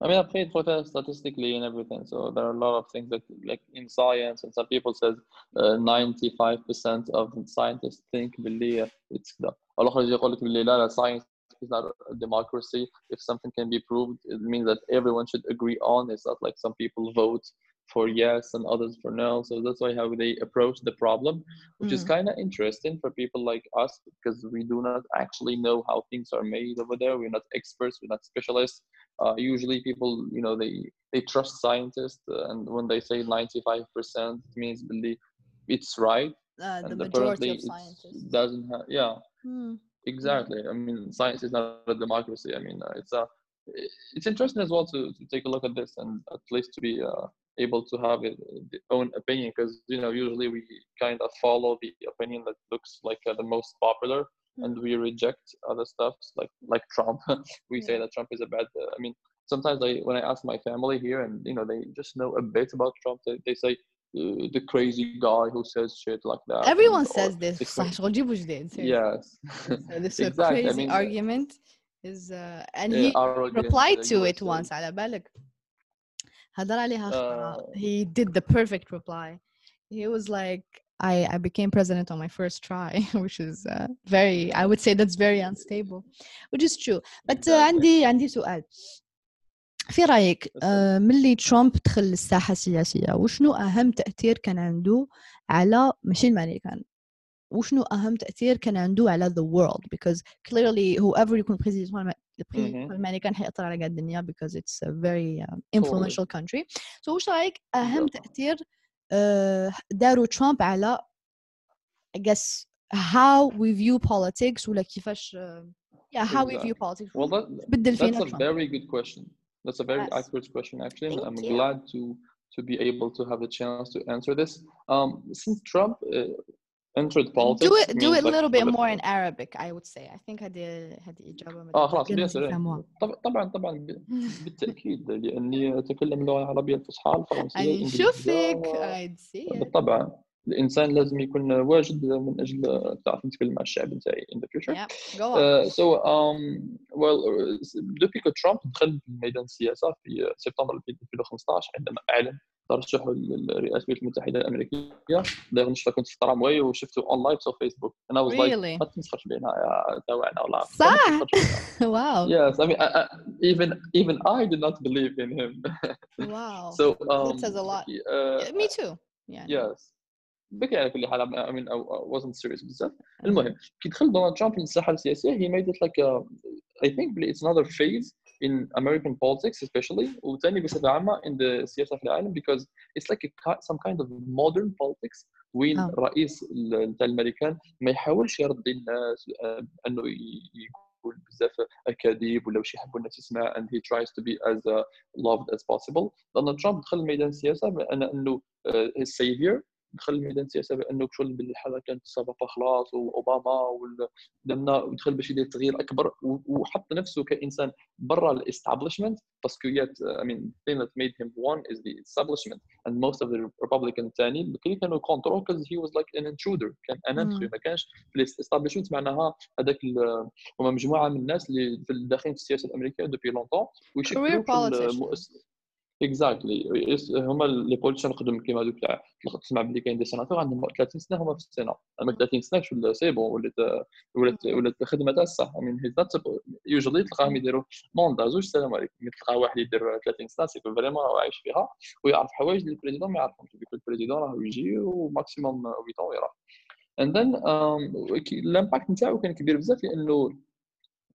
I mean, I've paid for that statistically and everything. So there are a lot of things that, like in science, and some people says uh, 95% of scientists think باللي it's كذا. الآخر يجي يقول لك باللي لا لا science is not a democracy. If something can be proved, it means that everyone should agree on. It's not like some people vote for yes and others for no. So that's why how they approach the problem, which is Mm. kind of interesting for people like us because we do not actually know how things are made over there. We're not experts. We're not specialists. Uh, usually, people, you know, they they trust scientists, uh, and when they say 95%, it means believe it's right. uh, the and majority apparently, of it scientists doesn't have. Yeah, Hmm. exactly. I mean, science is not a democracy. I mean, uh, it's a. It's interesting as well to, to take a look at this and at least to be uh, able to have a, the own opinion because you know usually we kind of follow the opinion that looks like uh, the most popular and we reject other stuff like like Trump. we say Yeah. that Trump is a bad. Uh, I mean, sometimes I when I ask my family here and you know they just know a bit about Trump, they, they say uh, the crazy guy who says shit like that. everyone and- or says this the صح cra- شغل جيبوا جديد seriously. Yes. So this is a exactly. I crazy mean, uh, argument is uh, and uh, he arrogant, replied uh, to US it once على بالك هدر عليها Uh, خطرة. he did the perfect reply he was like I, I became president on my first try which is uh, very I would say that's very unstable which is true but uh, Exactly. عندي عندي سؤال في رايك Listen. آه، ملي ترامب دخل الساحه السياسيه وشنو اهم تاثير كان عنده على ماشي الامريكان وشنو اهم تاثير كان عنده على the world because clearly whoever يكون بريزيدنت Mhm. الامريكان حيأثر على قاع الدنيا because it's a very um, influential country so وش رايك اهم بالضبط. تاثير آه، داروا ترامب على I guess how we view politics ولا كيفاش آه، yeah how we view Exactly. politics Well, that, بدل That's فينا a ترامب very good question. That's a very Yes. accurate question, actually. and Thank I'm you. glad to to be able to have the chance to answer this. Um, since Trump uh, entered politics, do it do means it a like little for bit the- more in Arabic I would say I think هذه هذه إجابة اه خلاص مدة بيان سور يفهموها طب- طبعا طبعا ب- بالتاكيد لاني اتكلم اللغه العربيه الفصحى الفرنسيه أي الانجليزيه نشوفك و- I'd see it بالطبع الإنسان لازم يكون واجد من أجل تعرف نتكلم مع الشعب نتاعي in the future. Yeah go on. Uh, so um, well depuis que Trump دخل في ميدان السياسة في سبتمبر 2015 عندما أعلن ترشحوا لرئاسه الولايات المتحدة الأمريكية داير نشفى كنت في الترامواي وشفته اون لايف في فيسبوك أنا واز لايك ما تمسخرش بينا يا تاوعنا ولا صح. wow. Yes, I mean, I, I, even even I did not believe in him. wow. So um, says a lot. uh, me too. Yes. بكي على كل حال I mean I I wasn't serious بزاف المهم كي دخل دونالد ترامب للساحه السياسيه he made it like a, I think it's another phase in American politics especially وثاني بصفه عامه in the السياسه في العالم because it's like a, ki- some kind of modern politics وين آه. الرئيس ال- تاع الامريكان ما يحاولش يرضي الناس آه، انه ي- يقول بزاف اكاذيب ولا واش يحبوا الناس يسمع and he tries to be as uh, loved as possible دونالد ترامب دخل ميدان السياسه بان انه uh, his savior دخل ميدان السياسة بأنه شغل باللي حاجة كانت سابقه خلاص وأوباما لما ودخل باش يدير تغيير أكبر و- وحط نفسه كإنسان برا الاستابلشمنت باسكو يات I mean the thing that made him one is the establishment and most of the Republican بكري كانوا كونترول because he was like an intruder كان انتري مم. ما كانش في الاستابلشمنت معناها هذاك هما مجموعة من الناس اللي في داخلين في السياسة الأمريكية دوبي لونتون ويشكلوا في politicians. اكزاكتلي هما لي بوليتيشن القدم كيما هذوك تاع تسمع بلي كاين دي سيناتور عندهم 30 سنة هما في السينات أما 30 سنة شو سي؟ بون ولات ولات ولات الخدمة تاع الصح he's not يوجوالي تلقاهم يديروا موندا زوج السلام عليكم؟ ملي تلقى واحد يدير 30 سنة سي فريمون راه عايش فيها ويعرف حوايج اللي البريزيدون ما يعرفهمش. بيكون البريزيدون راه يجي وماكسيموم 8 ans then um, الامباكت نتاعو كان كبير بزاف لأنه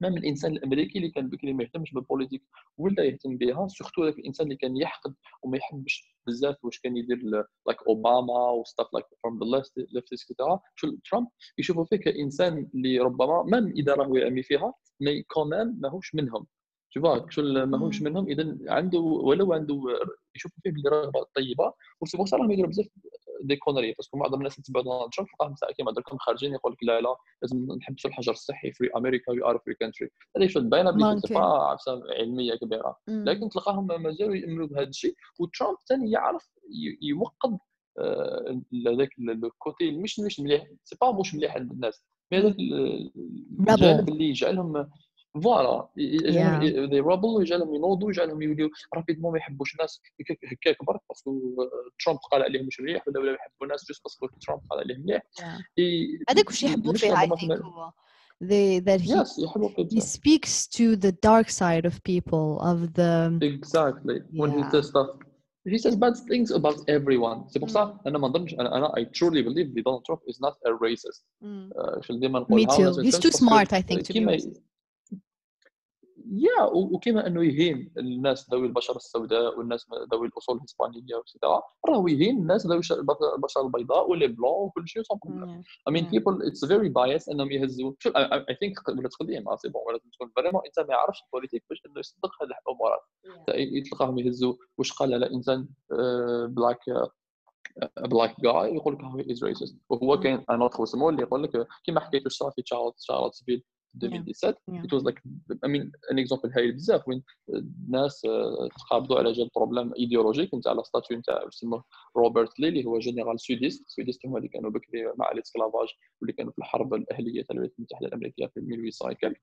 ميم الانسان الامريكي اللي كان بكري ما يهتمش بالبوليتيك ولا يهتم بها سورتو ذاك الانسان اللي كان يحقد وما يحبش بزاف واش كان يدير لايك اوباما وستاف لايك فروم ذا ليفت اكسترا شو ترامب يشوفوا فيه كانسان اللي ربما ميم اذا راهو يامي فيها مي كومان ماهوش منهم شوف شو ماهوش. منهم اذا عنده ولو عنده يشوفوا فيه بلي رغبه طيبه وسي بور راهم يديروا بزاف دي كونري باسكو معظم الناس اللي تبعوا دونالد ترامب تلقاهم ساعه كيما دركم خارجين يقول لك لا لا لازم نحبسوا الحجر الصحي في أمريكا وي ار فري كونتري هذه شو باينه بلي عفسه علميه كبيره. لكن تلقاهم مازالوا يؤمنوا بهذا الشيء وترامب ثاني يعرف ي- يوقظ آه، هذاك الكوتي مش مش مليح سي با مش مليح عند الناس مي هذاك. الجانب اللي يجعلهم فوالا يجعلهم ذي رابل ويجعلهم ينوضوا ويجعلهم يوليو رابيدمون ما يحبوش الناس هكاك هكاك برك باسكو ترامب قال عليهم مش مليح ولا ولا يحبوا الناس جوست باسكو ترامب قال عليهم مليح Yeah. ي- هذاك واش يحبوا مش فيه I ربما think في- هو they that he Yes, يحبوا he كده speaks to the dark side of people of the Exactly. When he Yeah. says stuff, he says bad things about everyone. C'est pour Mm. ça, أنا ما نظنش أنا أنا I truly believe that Donald Trump is not a racist. Mm. Uh, شو ديما me نقولها too وناس ما he's تفهمش too باسكو smart I think to be كيما racist يا و- وكيما أنه يهين الناس ذوي البشره السوداء والناس ذوي الأصول الإسبانية وكذا راهو يهين الناس ذوي البشره البيضاء واللي بلون وكل شيء سون بروبليم mean Yeah. people it's very biased أنهم يهزوا شوف I think ولات قديمه سي بون ولازم تكون فريمون إنسان ما يعرفش البوليتيك باش إنه يصدق هذه الامورات تلقاهم يهزوا. واش قال على إنسان بلاك بلاك جاي يقول لك هو از ريسست وهو. كاين ان اوتر سمول اللي يقول لك كيما حكيت صار في تشارلز تشارلز 2017 Yeah. it was like I mean an example هايل بزاف وين الناس تقابضوا على جال بروبليم إيديولوجيك نتاع لا ستاتيو نتاع يسموه روبرت لي اللي هو جنرال سوديست سوديست هما اللي كانوا بكري مع الإسكلافاج واللي كانوا في الحرب الأهلية تاع الولايات المتحدة الأمريكية في 1800 كالك.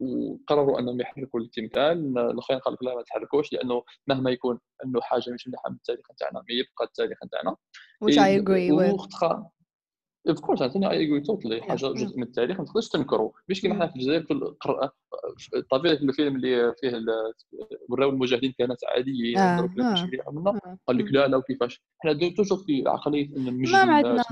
وقرروا أنهم يحركوا التمثال الأخرين قال لك لا ما تحركوش لأنه مهما يكون أنه حاجة مش مليحة من التاريخ نتاعنا ما يبقى التاريخ نتاعنا. Which I agree with. اوف كورس عاوتاني أي اغري توتلي حاجة جزء من التاريخ ما تقدرش تنكرو مش كيما حنا في الجزائر في القرأة طبيعي في الفيلم اللي فيه وراو المجاهدين كانت عاديين آه، آه، آه، قال لك لا لا وكيفاش؟ حنا توجور في عقلية نمجدوا ما عندنا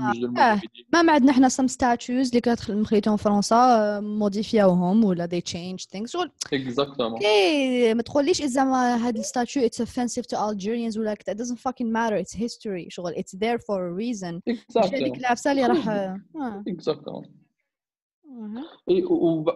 ما عندنا حنا سم ستاتوز اللي كانت مخيتهم فرنسا موديفياوهم ولا دي تشينج ثينكس اكزاكتومون اي ما تقوليش زعما هاد الستاتو اتس اوفنسيف تو الجيريانز ولا كذا. دازنت فاكين ماتر اتس هيستوري شغل اتس ذير فور ا ريزون هذيك اللي اللي آه. اكزاكتومون. إي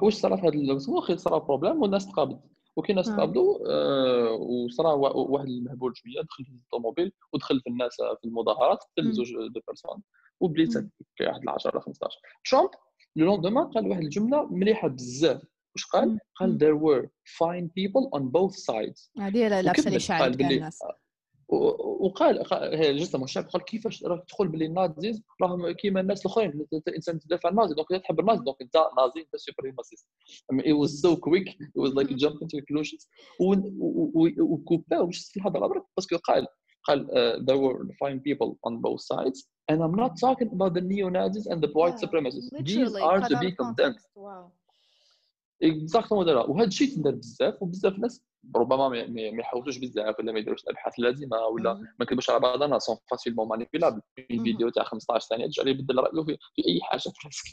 واش صرا في هذا الوقت صرا بروبليم والناس تقابض وكي الناس آه. تقابضوا آه وصرا وا- واحد المهبول شوية دخل في الطوموبيل ودخل في الناس في المظاهرات قتل. زوج دو بيرسون. وبليت واحد 10 ولا 15 ترامب لو لوندومان قال واحد الجملة مليحة بزاف. واش قال؟ قال there were fine people on both sides. هذه العفسه اللي وكذب شعلت الناس. وقال جسم الشعب قال كيفاش راك تدخل باللي النازيز؟ راهم كيما الناس الأخرين انت إنسان تدافع النازي دونك تحب النازي دونك إنت نازي إنت سوبريماسيست اي واز سو كويك اي واز لايك جامب انت كلوشنز وكوبا مش في الهضره برك باسكو قال قال uh, there were fine people on both sides and I'm not talking about the neo-Nazis and the white supremacists. These are to be condemned. اكزاكتومون دابا وهذا الشيء تندار بزاف وبزاف الناس ربما ما يحوسوش بزاف ولا ما يديروش الأبحاث اللازمة ولا. ما نكذبوش على بعضنا سون فاسيلمون مانيبيلابل في. فيديو تاع 15 ثانية ترجع ليه يبدل رأيه في, في أي حاجة براسك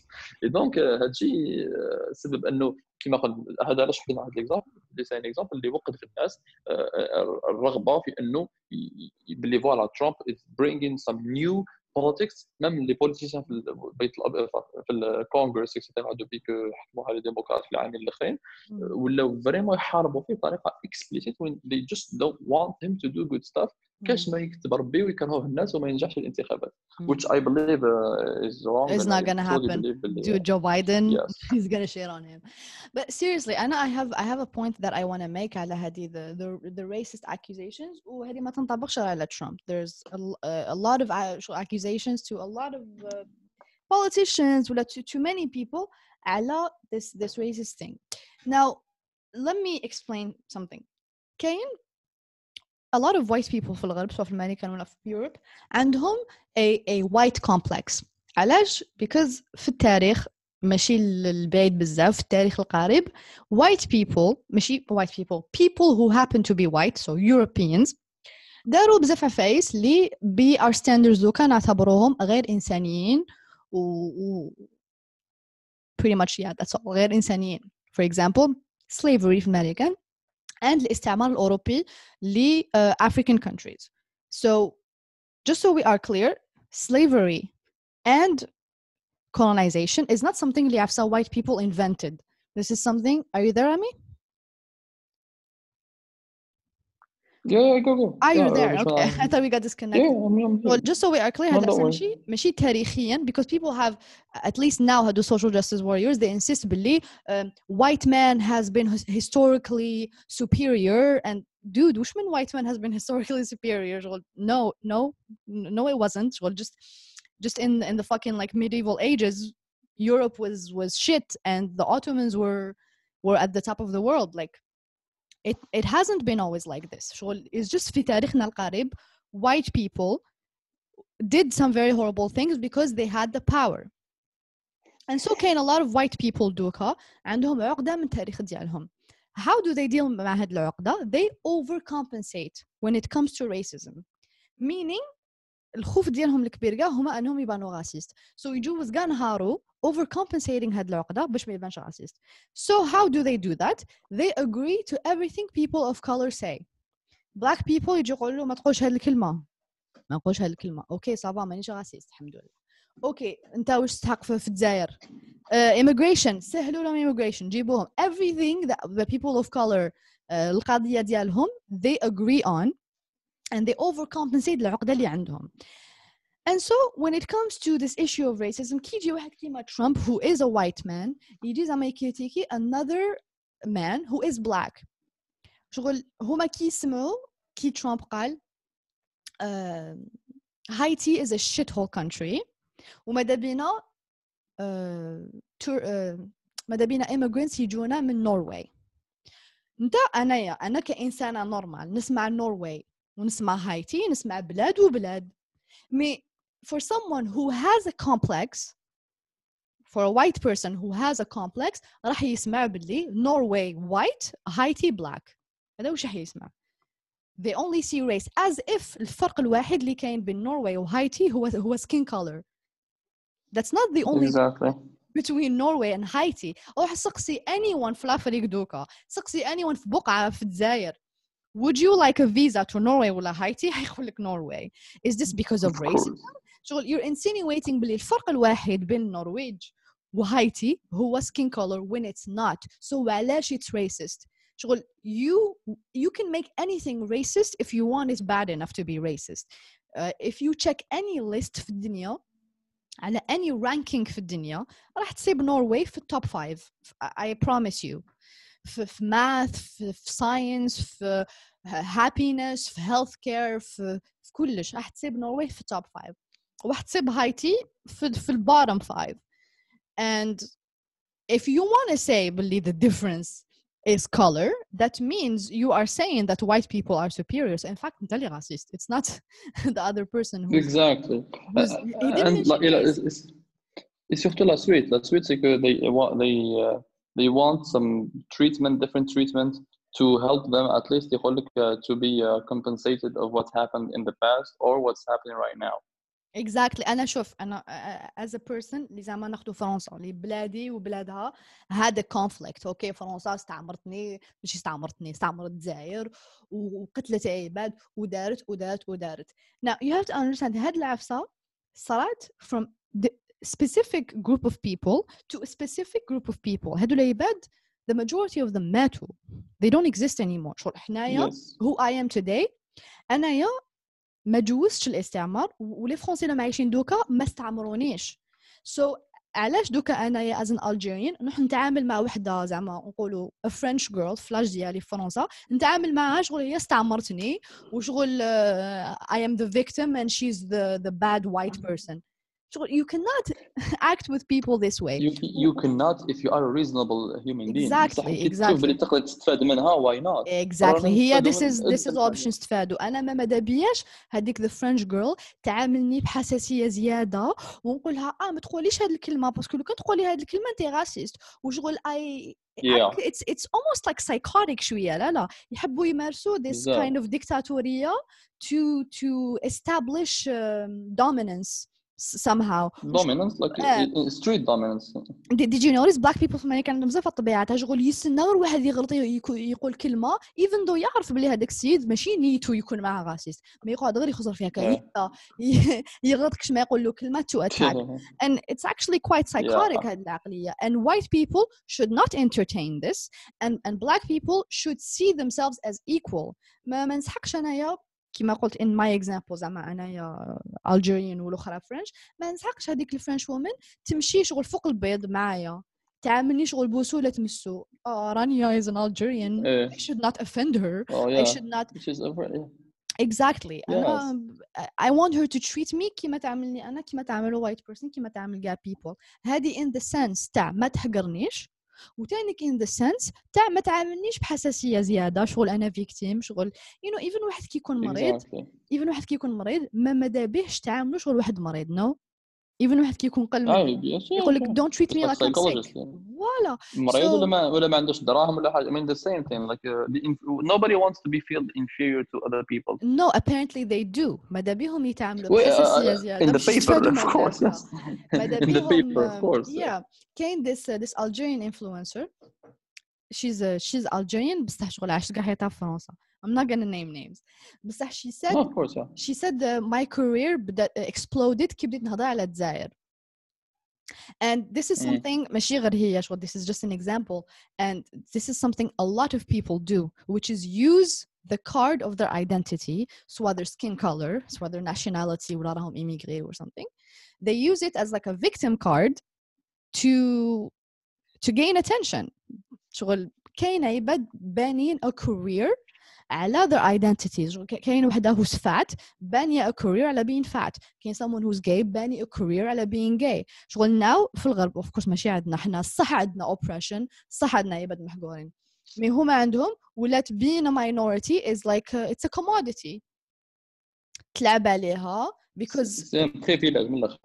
اي دونك هذا الشيء سبب أنه كما قلت هذا علاش حطينا هذا الاكزامبل اللي سان اكزامبل اللي وقد في الناس آه، الرغبة في أنه ي- ي- باللي فوالا ترامب is bringing some new politics ميم لي بوليتيسيان في البيت الابيض في الكونغرس اكسيتيرا دوبي كو حكموها لي ديموكرات في العامين الأخرين. ولاو فريمون يحاربوا فيه بطريقة اكسبليسيت وين they just don't want him to do good stuff كاش ما يكتب ربي ويكرهوه الناس وما ينجحش في الانتخابات Mhm. which I believe uh, is wrong It's and not I gonna truly happen. believe باللي- Dude, Joe Biden, Yes. he's gonna shit on him. But seriously, Anna, I have I have a point that I want to make على هذه the, the the racist accusations وهذه ما تنطبقش على Trump. There's a, l- uh, a lot of actual accusations to a lot of uh, politicians ولا to, to many people على this this racist thing. Now, let me explain something. كاين a lot of white people في الغرب سواء في الأمريكان ولا في Europe عندهم a, a white complex علاش because في التاريخ ماشي البعيد بزاف في التاريخ القريب white people ماشي white people people who happen to be white so Europeans داروا بزاف عفايس اللي ب our standards دوكا نعتبروهم غير إنسانيين و, و pretty much yeah that's all غير إنسانيين for example slavery في الأمريكان and الاستعمار الأوروبي ل uh, African countries so just so we are clear slavery and colonization is not something اللي عفسا white people invented this is something are you there Ami? Yeah, yeah, go go. are you Yeah, there مش okay معنى- I thought we got disconnected Yeah, I'm, I'm well here. just so we are clear No, هذا don't أحسن worry. شيء ماشي تاريخيا because people have at least now هادو social justice warriors they insist باللي um, white man has been his- historically superior and dude وش من white man has been historically superior well, no no n- no it wasn't well just just in in the fucking like medieval ages Europe was was shit and the Ottomans were were at the top of the world like it it hasn't been always like this شغل it's just في تاريخنا القريب white people did some very horrible things because they had the power and so كاين a lot of white people دوكا عندهم عقدة من التاريخ ديالهم how do they deal مع هاد العقدة they overcompensate when it comes to racism meaning الخوف ديالهم الكبير كاع هما أنهم يبانوا راسيست so يجوز كاع نهارو overcompensating هاد العقدة باش ما يبانش راسيست so how do they do that? They agree to everything people of color say. Black people يجي يقولوا ما تقولش هاد الكلمة. ما نقولش هاد الكلمة. أوكي صافا مانيش راسيست الحمد لله أوكي انت واش تحق في الجزائر؟ uh, immigration سهلوا لهم immigration جيبوهم. Everything that the people of color uh, القضية ديالهم they agree on and they overcompensate العقدة اللي عندهم and so when it comes to this issue of racism كي يجي واحد كيما Trump who is a white man يجي زعما يكريتيكي another man who is black شغل هما كيسمعوا كي ترامب قال uh, Haiti is a shithole country وماذا بينا uh, tour, uh, ماذا بينا immigrants يجونا من نرويج انت انايا انا كانسانه نورمال نسمع نرويج ونسمع هايتي نسمع بلاد وبلاد مي for someone who has a complex for a white person who has a complex راح يسمع باللي Norway white هايتي black هذا وش راح يسمع they only see race as if الفرق الواحد اللي كاين بين نرويج وهايتي هو هو skin color that's not the only Exactly. between Norway and Haiti روح سقسي anyone في الافريق دوكا سقسي anyone في بقعة في الجزائر would you like a visa to Norway ولا هايتي حيقول لك Norway is this because of Of racism course. شغل you're insinuating بلي الفرق الواحد بين النرويج وهايتي هو skin color when it's not so علاش it's racist شغل you you can make anything racist if you want it bad enough to be racist uh, if you check any list في الدنيا على any ranking في الدنيا راح تصيب نرويج في التوب 5 I promise you في, في math في, في science في happiness في health care في, في كلش راح تصيب نرويج في التوب 5 وراح تصيب هايتي في في البottom 5 and if you want to say بلي the difference is color, that means you are saying that white people are superior. So in fact, انت اللي racist. It's not the other person who's, Exactly. who's Uh, he didn't and mention like, yeah, race. it's, it's, it's surtout la suite. La suite, c'est que they want they uh, they want some treatment, different treatment to help them at least يقول لك, uh, to be uh, compensated of what happened in the past or what's happening right now. Exactly انا شوف انا uh, as a person اللي زعما ناخذ فرنسا اللي بلادي وبلادها هذا conflict اوكي فرنسا استعمرتني مش استعمرتني استعمرت الجزائر وقتلت عباد ودارت ودارت ودارت now you have to understand هاد العفسه صارت from the specific group of people to a specific group of people هادو العباد the majority of them ماتوا they don't exist anymore شغل حنايا Yes. who I am today انايا ما جوزتش الاستعمار و- ولي فرونسي اللي عايشين دوكا ما استعمرونيش سو so, علاش دوكا انايا از ان الجيريان نروح نتعامل مع وحده زعما نقولوا a French girl فلاش ديالي في فرنسا نتعامل معها شغل هي استعمرتني وشغل uh, I am the victim and she's the the bad white person شغل you cannot act with people this way You you cannot if you are a reasonable human being. Exactly, صح كي exactly. تشوف اللي تقدر تستفاد منها why not؟ exactly هي نستفادوا this من- is this is all باش نستفادوا انا ما ماذا بياش هذيك the French girl تعاملني بحساسيه زياده ونقولها اه ما تقوليش هذه الكلمه باسكو لو كان تقولي هذه الكلمه انت راسيست وشغل اي Yeah. it's it's almost like psychotic شويه لا لا يحبوا يمارسوا this بالظبط. kind of dictatorية to to establish um, dominance s- somehow Dominance like آه. uh, street dominance. did, did you notice black people في امريكا عندهم بزاف الطبيعه تاع شغل يستنى غير واحد يغلط يكو- يقول كلمه even though يعرف بلي هذاك السيد ماشي نيتو يكون معاه راسيست ما يقعد غير يخزر فيها كلمه يغلط كش ما يقول له كلمه to attack and it's actually quite psychotic هذه العقلية and white people should not entertain this and and black people should see themselves as equal ما ما نسحقش انايا كما قلت in my example زعما أنايا Algerian والاخرى French ما نسحقش هذيك الفرنش وومن تمشي شغل فوق البيض معايا تعاملني شغل بوسو ولا تمسو آه رانيا is an Algerian. إيه. I should not offend her. Oh I yeah. should not very exactly. أنا I want her to treat me كيما تعاملني أنا كيما تعامل white person كيما تعامل كاع people. هذه in the sense تاع ما تحقرنيش. وثاني كاين ذا سنس تاع ما تعاملنيش بحساسية زيادة شغل أنا فيكتيم شغل يو نو ايفن واحد كيكون مريض ايفن واحد كيكون مريض ما ماذا بهش تعاملوا شغل واحد مريض نو no? even واحد كيكون قل Ah, منك yes, yeah, يقول لك yeah. don't treat me Like like I'm sick psychologist, yeah. فوالا مريض So- ولا ما ولا ما عندوش دراهم ولا حاجه I mean the same thing like uh, the inf- nobody wants to be feel inferior to other people no apparently they do ماذا بهم يتعاملوا Well, uh, بحساسية uh, زيادة in the باش paper يستفادوا of من course ذاك. yes ماذا in the بيهم paper of um, course yeah كاين this uh, this Algerian influencer she's uh, she's Algerian بصح شغل عاشت قاع حياتها في فرنسا I'm not gonna name names بصح she said no, of course yeah she said uh, my career بدا exploded كي بديت نهضر على الجزائر and this is Mm. something ماشي غير هي شغل this is just an example and this is something a lot of people do which is use the card of their identity so whether skin color so whether nationality ولا راهم immigré or something they use it as like a victim card to to gain attention شغل كاين عباد بانين a career على their identities. كاين وحدة who's fat باني a career على being fat. كاين someone who's gay باني a career على being gay. شغل ناو في الغرب اوف كورس ماشي عندنا حنا صح عندنا oppression صح عندنا يبد محقورين. مي هما عندهم ولات بين a minority is like a, it's a commodity. تلعب عليها because زين من الآخر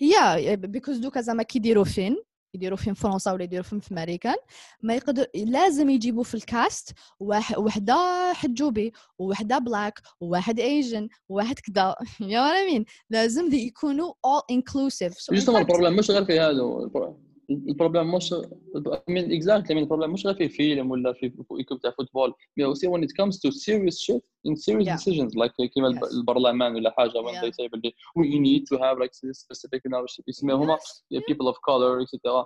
يا بيكوز دوكا زعما كيديروا فين؟ يديروا فين في فرنسا ولا يديروا فين في أمريكان ما يقدر لازم يجيبوا في الكاست واحد وحدة حجوبي ووحدة بلاك وواحد ايجن وواحد كذا. يا mean لازم دي يكونوا all inclusive. So جوستومون البروبليم مش غير في هذا البروبليم مش I mean exactly I mean البروبليم مش غير في فيلم ولا في ايكيب تاع فوتبول but also when it comes to serious shit in serious Yeah. decisions like كيما Yes. البرلمان ولا حاجه when Yeah. they say باللي we need to have like this specific knowledge يسميو هما Yes, yeah. people of color etc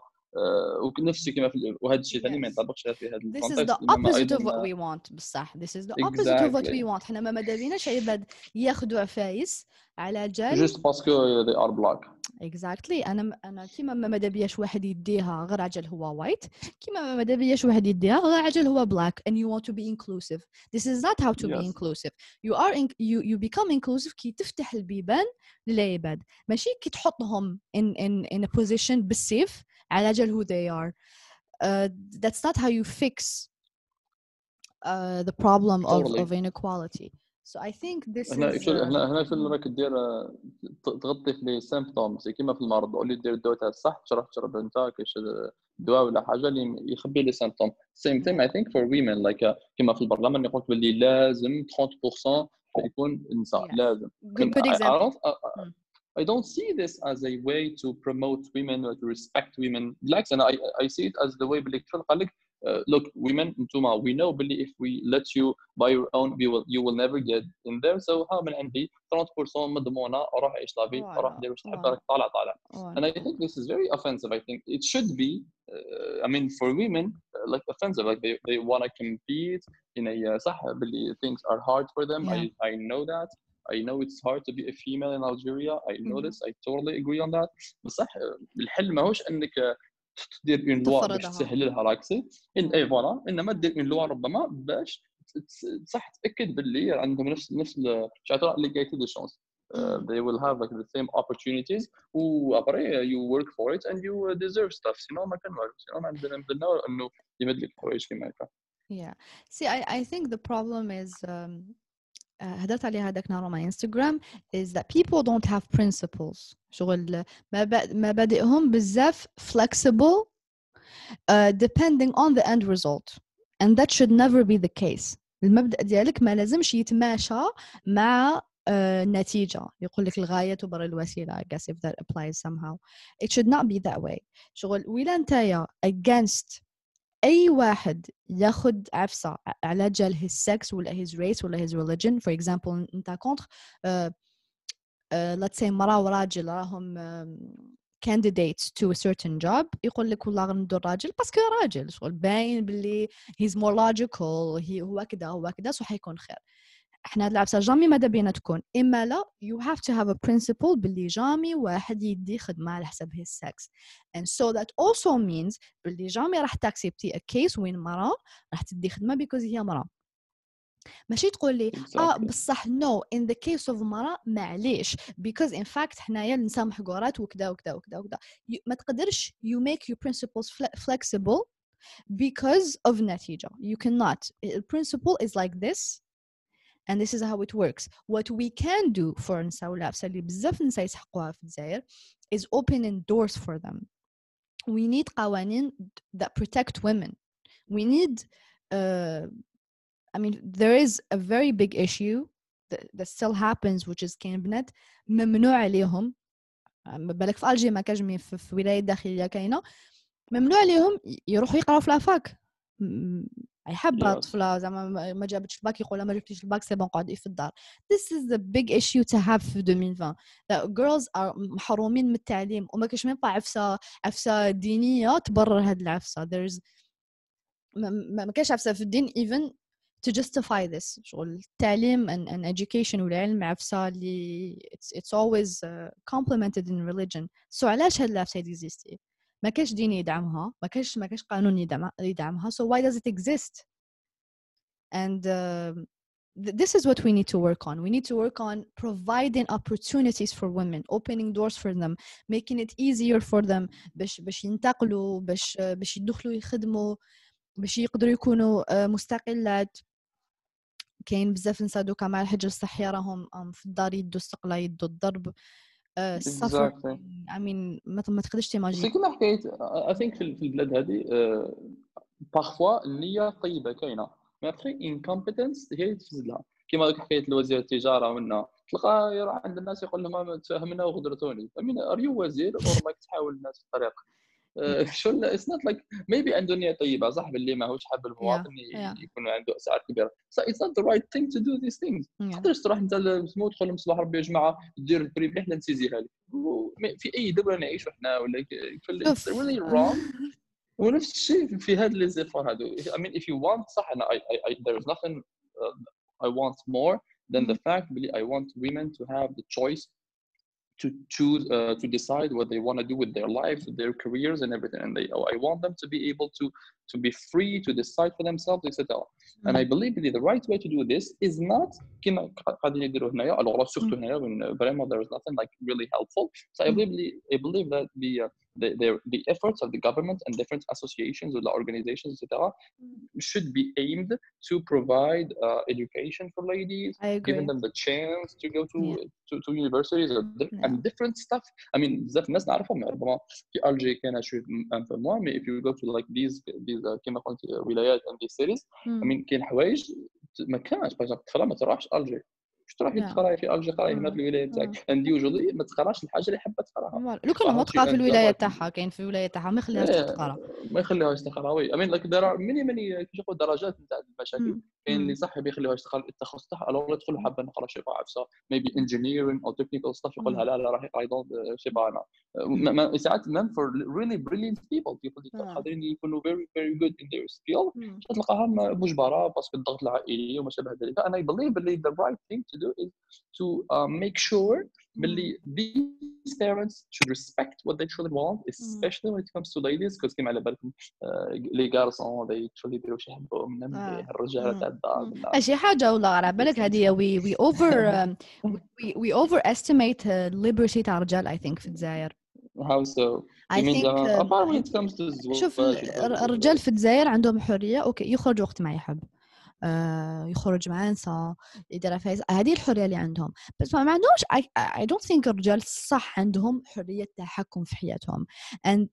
ونفس كيما في وهذا الشيء ثاني ما. ينطبقش في هذا This is the opposite of what we want بصح. This is the opposite of what we want. حنا ما ماذا بيناش عباد ياخذوا عفايس على جال. Just باسكو they are black. Exactly. أنا أنا كيما ما ماذا بياش واحد يديها غير عجل هو وايت كيما ما ماذا بياش واحد يديها غير عجل هو black and you want to be inclusive. This is not how to be inclusive. You are in, you you become inclusive كي تفتح البيبان للعباد. ماشي كي تحطهم in in in a position بالسيف على جال who they are. Uh, that's not how you fix uh, the problem of, Totally. of inequality. So i think this هنا is هنا هنا شو اللي راك دير تغطي في لي سيمبتومز كيما في المرض اللي دير الدواء تاع الصح تشرب تشرب انت كاش دواء ولا حاجة اللي يخبي لي سيمبتوم سيم ثينغ اي ثينك فور ويمن لايك كيما في البرلمان يقول لك باللي لازم 30% يكون نساء Yeah. لازم. Good, good example. I- I- Mm. I don't see this as a way to promote women or to respect women. بالعكس أنا I, I see it as the way باللي كيف قال لك uh, look women انتوما we know باللي if we let you by your own we will you will never get in there so ها من عندي 30% مضمونة روح عيش لافي Voilà, روح دير واش تحب voilà. راك طالع طالع Voilà. and I think this is very offensive I think it should be uh, I mean for women uh, like offensive like they, they want to compete in a uh, صح باللي things are hard for them Yeah. I, I know that I know it's hard to be a female in Algeria. I know Mhm. this. I totally agree on that. بصح الحل ماهوش انك تدير اون لوا باش تفرضها. تسهل لها راكسي ان اي فوالا انما دير اون لوا ربما باش تس- صح تاكد باللي عندهم نفس نفس ال- شعار ليغاليتي دي شونس Mm. they will have like the same opportunities وابري you work for it and you deserve stuff سينو ما كان والو سينو ما عندنا عندنا انه يمد لك حوايج كيما هكا Yeah. See, I, I think the problem is um, uh, هدرت عليها هذاك نهار on my Instagram is that people don't have principles شغل مبا- مبادئهم بزاف flexible uh, depending on the end result and that should never be the case المبدأ ديالك ما لازمش يتماشى مع uh, نتيجة يقول لك الغاية تبرر الوسيلة I guess if that applies somehow it should not be that way شغل ولا نتايا against أي واحد ياخد عفسة على جال his sex ولا his race ولا his religion for example أنت contre uh, uh, let's say مرأة وراجل راهم um, candidates to a certain job يقول لك والله غير ندور راجل باسكو راجل شغل باين باللي he's more logical هو كذا هو كذا سو حيكون خير. إحنا هاد العفسه جامي ماذا بينا تكون إما لا you have to have a principle باللي جامي واحد يدي خدمة على حسب his sex. And so that also means باللي جامي راح تأكسبتي a case وين مرأة راح تدي خدمة because هي مرأة ماشي تقول لي؟ آه. بصح no in the case of مرأة معليش. Because in fact حنايا النساء محقورات وكذا وكذا وكذا وكذا ما تقدرش make your principles fle- flexible because of نتيجة. You cannot. the principle is like this. and this is how it works what we can do for النساء والعفسة اللي بزاف النساء يسحقوها في الجزائر is opening doors for them we need قوانين that protect women we need uh, I mean there is a very big issue that, that still happens which is كاين بنات ممنوع عليهم ما بالك في الجي ما كاش مي في, في ولايات داخليه كاينه ممنوع عليهم ي- يروحوا يقراوا في لافاك اي حبه Yes. طفلة زعما ما- جابتش الباك يقول ما جبتيش الباك سي بون قعدي في الدار. This is the big issue to have في 2020 that girls are محرومين من التعليم وما كاش ميم عفسة عفسة دينية تبرر هاد العفسة. There's ما, ما كاش عفسة في الدين even to justify this. شغل التعليم and, and education والعلم عفسة اللي it's, it's always uh, complemented in religion. So علاش هاد العفسة يزيستي ما كاش دين يدعمها ما كاش ما كاش قانون يدعم يدعمها so why does it exist? And um, th- this is what we need to work on. We need to work on providing opportunities for women opening doors for them making it easier for them باش باش ينتقلوا باش باش يدخلوا يخدموا باش يقدروا يكونوا آه، مستقلات. كاين بزاف نساء دوكا الحجر الصحي راهم في الدار يدوا السقله يدوا الضرب. السفر Exactly. I mean ما تقدرش بس تيماجين كيما حكيت اي ثينك في البلاد هذه بارفوا النية طيبة كاينة. مي ابخي انكومبتنس هي اللي تفسد لها كيما هذيك حكاية الوزير التجارة ومنا تلقى يروح عند الناس يقول لهم تفهمنا وغدرتوني. امين ار يو وزير اور ماك تحاول الناس في الطريق؟ آه، شو اتس نوت لايك ميبي عنده نيه طيبه صح باللي ماهوش حاب المواطن yeah. يكون عنده اسعار كبيره بس اتس نوت ذا رايت ثينج تو دو ذيس ثينجز Yeah. تقدرش تروح انت لسمو تدخل لهم صباح ربي يا جماعه دير البري مليح نسيزيها لك و- في اي دوله نعيشوا احنا ولا ك- كل شوف. it's really wrong ونفس الشيء في هذا لي زيفور هادو I mean if you want صح انا I, I, I, there is nothing uh, I want more than the fact really I want women to have the choice to choose uh, to decide what they want to do with their lives, their careers, and everything. And they, I want them to be able to to be free to decide for themselves, etc. And I believe really the right way to do this is not كما قاعدين يديروا هنايا alors surtout هنايا when uh, vraiment there is nothing like really helpful. So I Mm. believe I believe that the uh, the, the, the efforts of the government and different associations or the organizations, etc., should be aimed to provide uh, education for ladies, I agree giving them the chance to go to Yeah. to, to universities or di- Yeah. and different stuff. I mean, بزاف الناس نعرفهم ربما في الجي كان شوي un peu moins, mais if you go to like these these uh, كما قلت uh, ولايات and these cities, I مم. mean كاين حوايج ما كانش باغ طفله ما تروحش الجي مش تروحي Yeah. تقرأي في الجي قراي هنا. في الولايه تاعك and usually ما تقرأش الحاجة اللي حابه تقرأها. لو كان ما تقرا في الولاية تاعها كاين في الولاية تاعها ما يخليهاش إيه، تقرأ ما يخليوهاش تقرأ وي I mean like there are many نقول درجات نتاع المشاكل. كاين اللي. صح ما يخليوهاش تقرأ التخصص تاعها الوغ يدخل حابة نقرأ شي عفسه maybe engineering or technical stuff يقولها لا لا راح يقرا يضل شي أنا ساعات même for really brilliant people people اللي آه. قادرين يكونوا very very good in their skill مم. تلقاهم مجبره باسكو الضغط العائلي وما شابه ذلك and I believe اللي the right thing to do is to uh, make sure باللي these parents should respect what their children want especially when it comes to ladies because كما على بالكم لي غارسون they actually يديروا شي يحبوا منهم آه. الرجاله مم. تاع الدار. شي حاجة والله على بالك هذه we we over um, we, we overestimate uh, liberty تاع الرجال I think في الجزائر how so I think um, apart when it comes to شوف الرجال في الجزائر عندهم حريه أوكي يخرج وقت ما يحب آه يخرج مع نساء يدير فايز هذه الحرية اللي عندهم. بس ما عندهمش I don't think الرجال صح عندهم حرية التحكم في حياتهم. And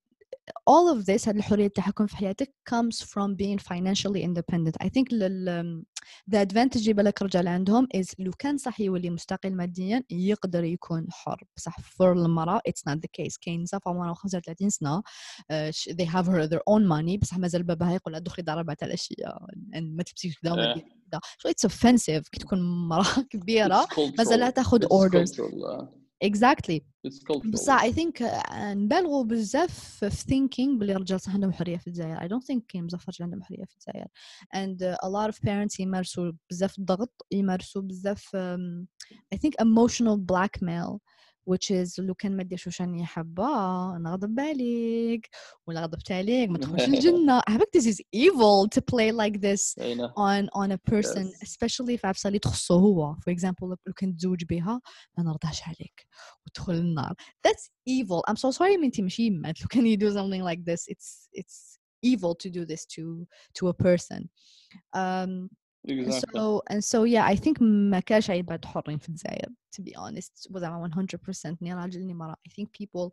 all of this هذه الحرية التحكم في حياتك comes from being financially independent. I think لل, the advantage اللي بالك الرجال عندهم is لو كان صح يولي مستقل ماديا يقدر يكون حر. بصح for المرأة it's not the case. كاين نساء في عمرها 35 سنة uh, they have her their own money. بصح مازال باباها يقول لها دخلي دار 4000 الاشياء and ما تلبسيش كذا وما آه. كذا so it's offensive. كي تكون مرأة كبيرة مازال. تأخذ orders. cultural, uh, exactly it's cultural. بصح I think uh, نبالغوا بزاف في thinking باللي الرجال صح عندهم حرية في الجزائر I don't think كاين بزاف رجال عندهم حرية في الجزائر and uh, a lot of parents يمارسوا بزاف الضغط يمارسوا بزاف um, I think emotional blackmail which is لو كان ما ديرش واش راني حابة نغضب عليك ولا غضبت عليك ما تدخلش الجنة I think this is evil to play like this I know. on on a person Yes. especially في عفسه اللي تخصو هو for example لو كنت تزوج بها ما نرضاش عليك وتدخل النار that's evil I'm so sorry من انت ماشي يمات لو كان you do something like this it's it's evil to do this to to a person um Exactly. so and so yeah I think ما كاش عباد حرين في الجزائر to be honest وزعما 100% ني راجل ني مرأة I think people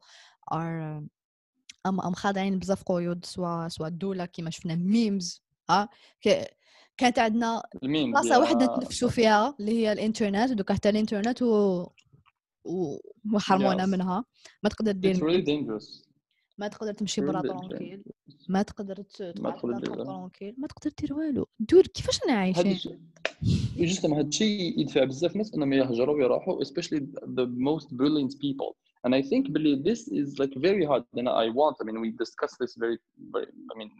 are um, ام أم خاضعين بزاف قيود سواء سواء الدولة كيما شفنا ميمز ها ك- كانت عندنا الميم بلاصة واحدة نتنفسوا فيها اللي هي الإنترنت ودوك حتى الإنترنت و وحرمونا Yes. منها ما تقدر It's دير really memes، dangerous. ما تقدر تمشي برا طرونكيل ما تقدر ما تقعد طرونكيل ما تقدر دير والو. دور كيفاش أنا عايشين؟ جوستوم هذا الشيء يدفع بزاف ناس إنهم يهجروا ويروحوا especially the most brilliant people. And I think بلي this is like very hard. And I want I mean we discuss this very very I mean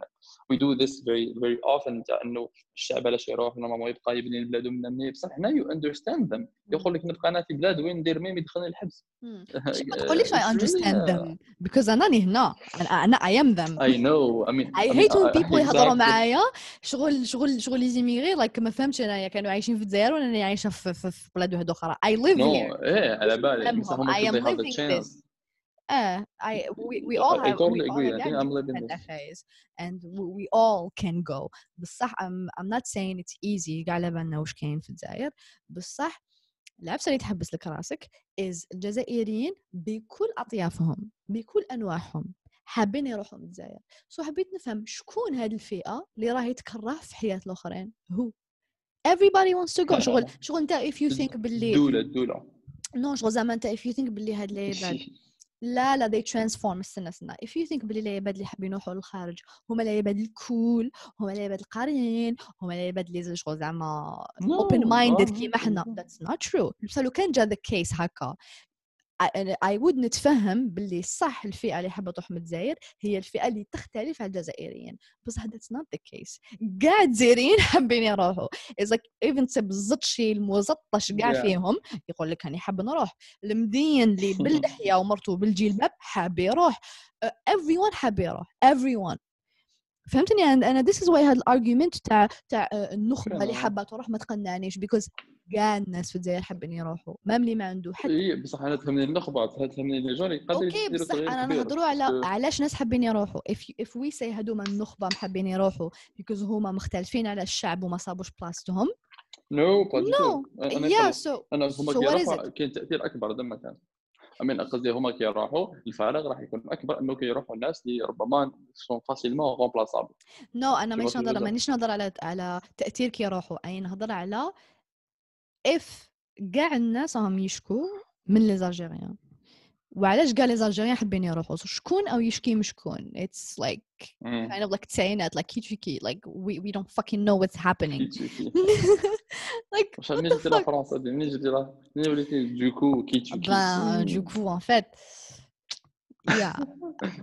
we do this very very often. تاع إنه الشعب علاش يروح نورمالمون يبقى يبني بلادو من مني بصح هنا you understand them. يقول لك نبقى أنا في بلاد وين ندير ميم يدخلني الحبس. ما تقوليش I understand uh, them because أنا راني هنا أنا I am them I know I mean I hate when I- people يهضروا. معايا شغل شغل شغل يزيميغي لايك ما فهمتش انايا كانوا عايشين في الجزائر وأنا راني عايشه في, في, في بلاد واحدة أخرى I live No, here إيه على بالي I am living this. آه I we, we all I have totally we agree. all I think I'm living this. phase and we, we all can go بصح I'm, I'm not saying it's easy كاع على بالنا واش كاين في الجزائر بصح العفسه اللي تحبس لك راسك is الجزائريين بكل أطيافهم بكل أنواعهم حابين يروحوا من الجزائر. سو حبيت نفهم شكون هذه الفئة اللي راهي تكره في حياة الآخرين؟ هو. Everybody wants to go. شغل شغل انت if you think باللي الدولة الدولة. نو شغل زعما انت if you think باللي هاد العباد لا لا they transform استنى استنى if you think باللي العباد اللي حابين يروحوا للخارج هما العباد الكول هما العباد القاريين هما العباد اللي شغل زعما No, open minded كيما حنا. that's not true. بس لو كان جا the case هكا I, I would نتفهم باللي صح الفئة اللي حابة تروح من الجزائر هي الفئة اللي تختلف عن الجزائريين. بصح that's not the case. كاع الجزائريين حابين يروحوا. like even بالضبط شي المزطش كاع Yeah. فيهم يقول لك راني حاب نروح. المدين اللي باللحية ومرته بالجلباب حاب يروح. Uh, everyone حاب يروح. everyone. فهمتني؟ أنا this is why هذا الارجيومنت تاع تاع uh, النخبة اللي. حابة تروح ما تقنعنيش because كاع الناس في الجزائر حابين يروحوا مام اللي ما عنده حد اي بصح أنا تهمني النخبه تهمني الجار قادر أوكي بصح أنا نهضروا على أه. علاش ناس حابين يروحوا اف اف وي سي هذوما النخبة محبين يروحوا بيكوز هما مختلفين على الشعب وما صابوش بلاصتهم؟ نو نو يا سو أنا هما so كاين تأثير أكبر لما كان. من قصدي هما كي يروحوا الفراغ راح يكون أكبر إنه كي يروحوا الناس اللي ربما سون فاسيلمون غومبلاصابل نو no, أنا مانيش نهضر مانيش نهضر على على تأثير كي يروحوا اي نهضر على اف كاع الناس راهم يشكو من لي زالجيريان. وعلاش كاع لي زالجيريان حابين يروحوا؟ شكون أو يشكي مشكون اتس لايك كاين اوف لايك ات لايك كي تشكي لايك وي وي دونت فاكين نو واتس هابينينغ لايك واش منين جيتي فرنسا منين جيتي منين وليتي دوكو كي تشكي دوكو ان فيت en fait yeah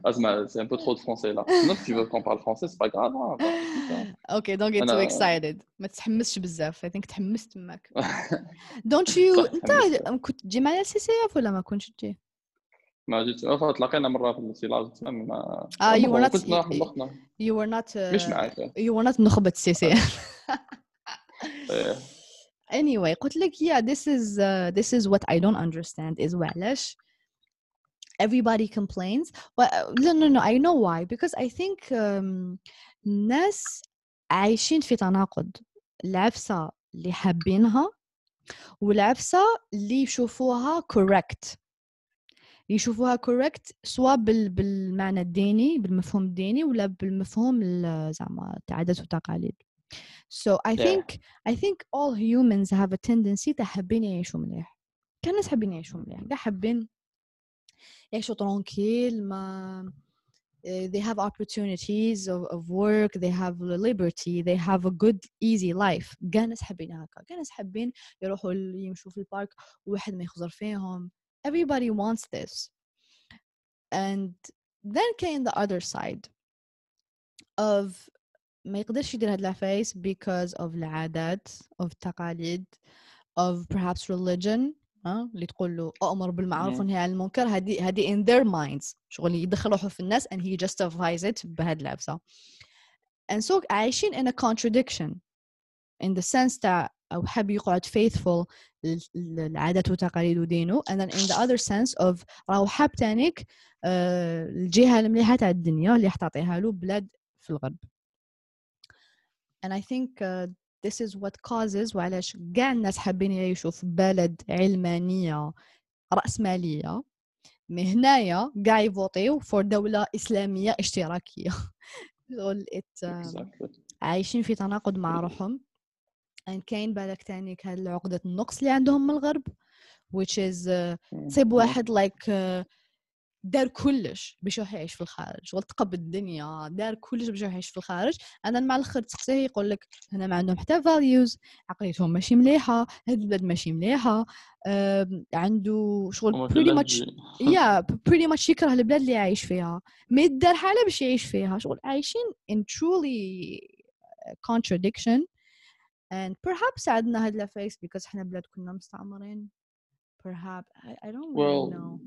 اسمع سي ان بو ترو دو فرونسي لا نو tu veux qu'on parle français c'est pas grave hein, bah, okay don't get too أنا- excited ما تحمسش بزاف I think تحمست تماك don't you صح، انت تحمست. كنت تجي معايا السي سي اف ولا ما كنتش تجي ما جيت أه، تلاقينا مره في السيلاج تمام ما Ah, you were not- كنت نروح نخنا you were not مش uh, معاك you were not نخبة السي سي إيه. anyway قلت لك yeah this is uh, this is what I don't understand is وعلاش everybody complains well, no no no I know why because I think um, الناس عايشين في تناقض العفسة اللي حابينها والعفسة اللي يشوفوها correct يشوفوها correct سواء بال... بالمعنى الديني بالمفهوم الديني ولا بالمفهوم ال- زعما العادات والتقاليد so I Yeah. think I think all humans have a tendency تاع حابين يعيشوا مليح كان الناس حابين يعيشوا مليح كاع حابين يعيشوا ترونكيل ما eh, they have opportunities of, of work they have liberty they have a good easy life كاع الناس حابين هكا كاع الناس حابين يروحوا ال- يمشوا في البارك وواحد ما يخزر فيهم everybody wants this and then came the other side of ما يقدرش يدير هاد العفايس because of العادات of التقاليد of perhaps religion ها اللي تقول له أأمر بالمعروف. ونهي عن المنكر هذه هذه in their minds. شغل يدخل روحه في الناس and he justifies it بهاد العفسة and so عايشين in a contradiction in the sense تاع أو حاب يقعد faithful لل- للعادات وتقاليد ودينه and then in the other sense of راهو حاب تانيك آه، الجهة المليحة تاع الدنيا اللي حتعطيها له بلاد في الغرب. And I think uh, this is what causes وعلاش كاع الناس حابين يعيشوا في بلد علمانية رأسمالية. من هنايا كاع يفوتيو فور دولة إسلامية اشتراكية. شغل it, um. عايشين في تناقض مع روحهم. And كاين بالك تانيك هاد عقدة النقص اللي عندهم من الغرب which is uh, تصيب واحد like uh, دار كلش باش يعيش في الخارج شغل تقب الدنيا دار كلش باش يعيش في الخارج. أنا مع الأخر تسقسيه يقول لك هنا ما عندهم حتى values عقليتهم ماشي مليحة هاد البلاد ماشي مليحة عنده شغل much تجي. yeah pretty much يكره البلاد اللي عايش فيها. ما يدار حالة باش يعيش فيها. شغل عايشين in truly contradiction. And perhaps عندنا هاد الفيس because إحنا بلاد كنا مستعمرين. Perhaps I, I don't really Well, know.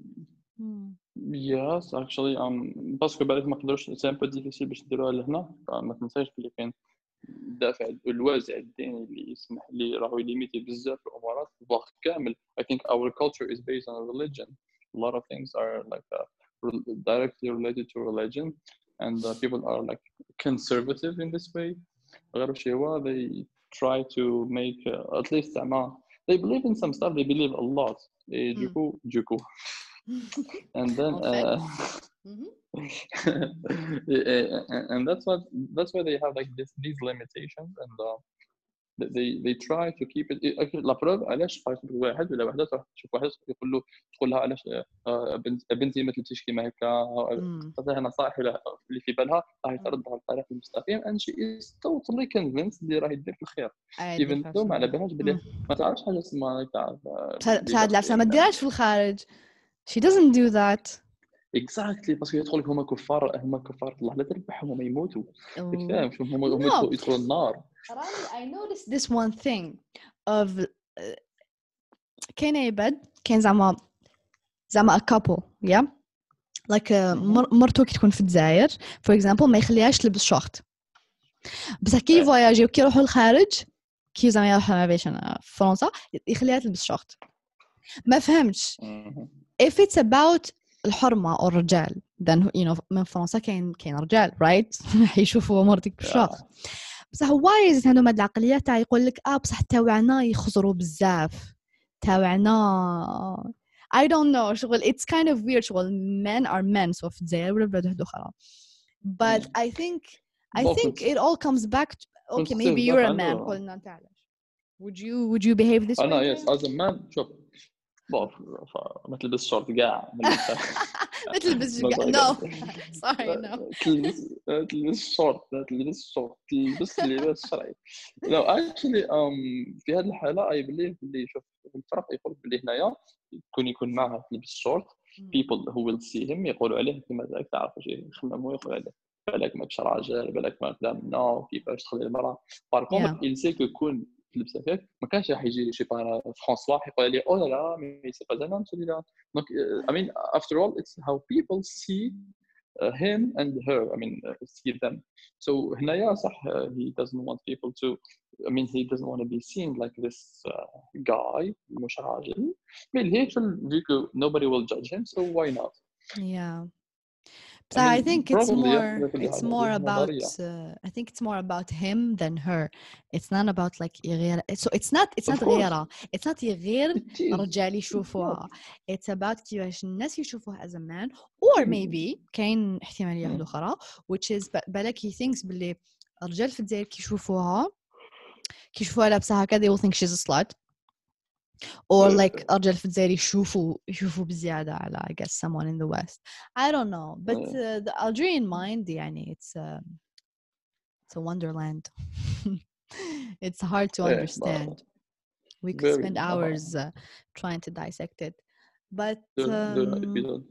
Hmm. yes actually um باسكو بعد ما قدروش سي ان بو ديفيسيل باش نديروها لهنا فما تنساش بلي كاين الدافع الوازع الديني اللي يسمح لي راهو يليميتي بزاف الامورات فواغ كامل I think our culture is based on religion a lot of things are like uh, rel- directly related to religion and uh, people are like conservative in this way غير شي هو they try to make uh, at least زعما they believe in some stuff they believe a lot Et du Mm. coup du coup and then uh, Mhm. and that's what that's why they have like this these limitations and uh, they- they try to keep it لا بروف علاش واحد ولا وحدة تروح تشوف واحد يقول له تقول لها علاش آه، بنت بنتي ما تلبسيش كيما هكا Mm. تعطيها نصائح اللي في بالها راهي ترد على الطريق المستقيم and she is totally convinced اللي راهي دير في الخير. عادي even though ما على بالهاش بلي ما تعرفش حاجة اسمها تعرف بصح هاد العفسه ما ديرهاش في الخارج. She doesn't do that. اكزاكتلي باسكو يدخل لك هما كفار هما كفار الله لا تربحهم هما يموتوا. فاهم هما هما. يدخلوا النار راني I noticed this one thing of كاين عباد كاين زعما زعما a couple yeah? Like مر- مرتو كي تكون في الجزائر for example ما يخليهاش تلبس شورت بصح كي إيه. يفواياجيو كي يروحوا للخارج كي زعما يروح ما بيش أنا في فرنسا يخليها تلبس شورت ما فهمتش. مهم. if it's about الحرمة أو الرجال then you know من فرنسا كاين كاين رجال right حيشوفوا مرتك بالشورت بصح واي زيد عندهم هاد العقلية تاع يقول لك اه بصح تاوعنا يخزروا بزاف تاوعنا I don't know شغل it's kind of weird شغل men are men سواء في الجزائر ولا بلاد واحدة أخرى but Mm. I think I Well, think كنت- it all comes back to okay كنت maybe still you're a back man عنده- قلنا انت علاش would you would you behave this انا way يس از مان شوف بون ف- ما تلبس شورت كاع ما تلبس بقى- no. sorry no. تلبس تلبس شورت تلبس شورت تلبس اللباس الشرعي لو اكشلي في هذه الحالة اي بليف باللي شوف الفرق يقول باللي هنايا يكون يكون معها تلبس شورت. people who will see him يقولوا عليه كما ذاك تعرف واش يخمم هو يقول عليه بالك ماكش راجل بالك ما كلام نو كيفاش تخلي المرأة؟ بار كونتر Yeah. il sait que يكون تلبس هكاك ما كانش راح يجي شي با فرانسوا يقول لي او لا لا مي سي با ان celui-là donc uh, I mean after all it's how people see uh, him and her I mean uh, see them so هنايا صح uh, he doesn't want people to I mean he doesn't want to be seen like this uh, guy مش راجل mais هيك vu que nobody will judge him so why not yeah I So I mean, think it's probably, yeah, more لكن it's هذه more about نظرية. uh, I think it's more about him than her. It's not about like يغير so it's not it's Of not course. غيرة it's not يغير It is. رجال يشوفوها it's about كيفاش الناس يشوفوها as a man or maybe كاين احتمالية واحدة مم. أخرى which is ب- بالك he thinks باللي الرجال في الجزائر كيشوفوها كيشوفوها لابسة هكا they will think she's a slut or like الرجال في الجزائر يشوفوا يشوفوا بزيادة على I guess someone in the West I don't know but uh, the Algerian mind يعني it's a it's a wonderland it's hard to Yeah, but understand we could very, spend uh, hours uh, trying to dissect it but the- the um, episode.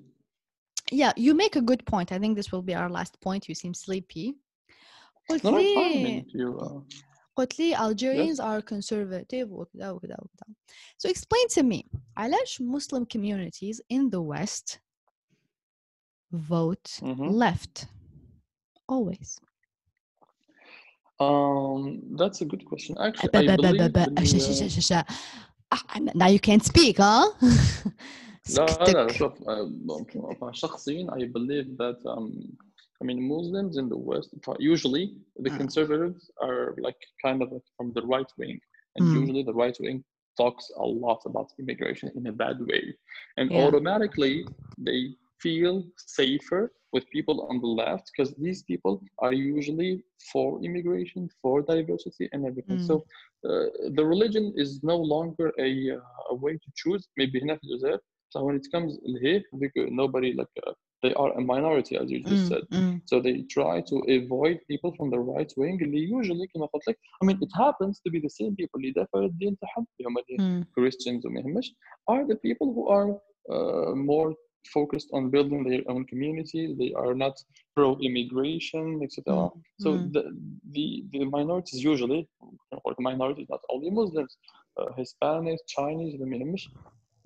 yeah you make a good point I think this will be our last point you seem sleepy قلت No, no, it's fine. I لي mean, if you, uh, قلت لي Algerians are conservative وكذا وكذا وكذا. So explain to me علاش Muslim communities in the West vote mhm. left always. Um, that's a good question. Actually, ba- I ba- ba- believe ba- باللي, sh- uh, sh- sh- sh- Ah, now you can't speak huh لا لا سكتك. شوف uh, bon, شخصيا I believe that um, I mean, Muslims in the West, usually the hmm. conservatives are like kind of from the right wing, and mm. usually the right wing talks a lot about immigration in a bad way, and yeah. automatically they feel safer with people on the left because these people are usually for immigration, for diversity, and everything. Mm. So hmm. uh, the religion is no longer a, uh, a way to choose. Maybe in Algeria. So when it comes here, nobody like uh, they are a minority as you just Mm, said mm, so they try to avoid people from the right wing اللي usually كما قلت لك I mean it happens to be the same people اللي دافعوا الدين تاعهم اللي هما الدين mm, Christians وما يهمش are the people who are uh, more focused on building their own communities they are not pro immigration etc mm, so mm. the, the the minorities usually or the minorities not only Muslims uh, Hispanics Chinese وما يهمش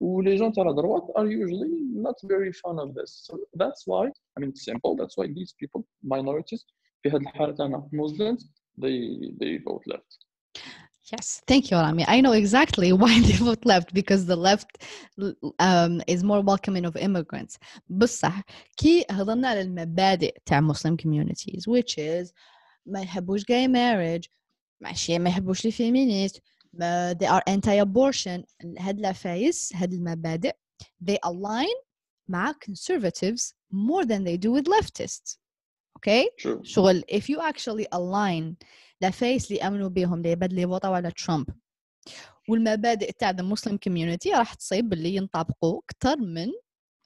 Who les gens à la droite are usually not very fond of this. So that's why, I mean, simple, that's why these people, minorities, في هذه الحالة أنا Muslims, they, they vote left. Yes, thank you, Ramy. I know exactly why they vote left because the left um, is more welcoming of immigrants. But كي هضرنا على المبادئ تاع Muslim communities which is ما يحبوش gay marriage ماشي ما يحبوش الفيمينيست feminist ما they are anti-abortion هاد العفايس هاد المبادئ they align مع conservatives more than they do with leftists. Okay? true شغل if you actually align العفايس اللي امنوا بهم اللي يبدل يفوتوا على ترامب والمبادئ تاع the Muslim community راح تصيب باللي ينطبقوا اكثر من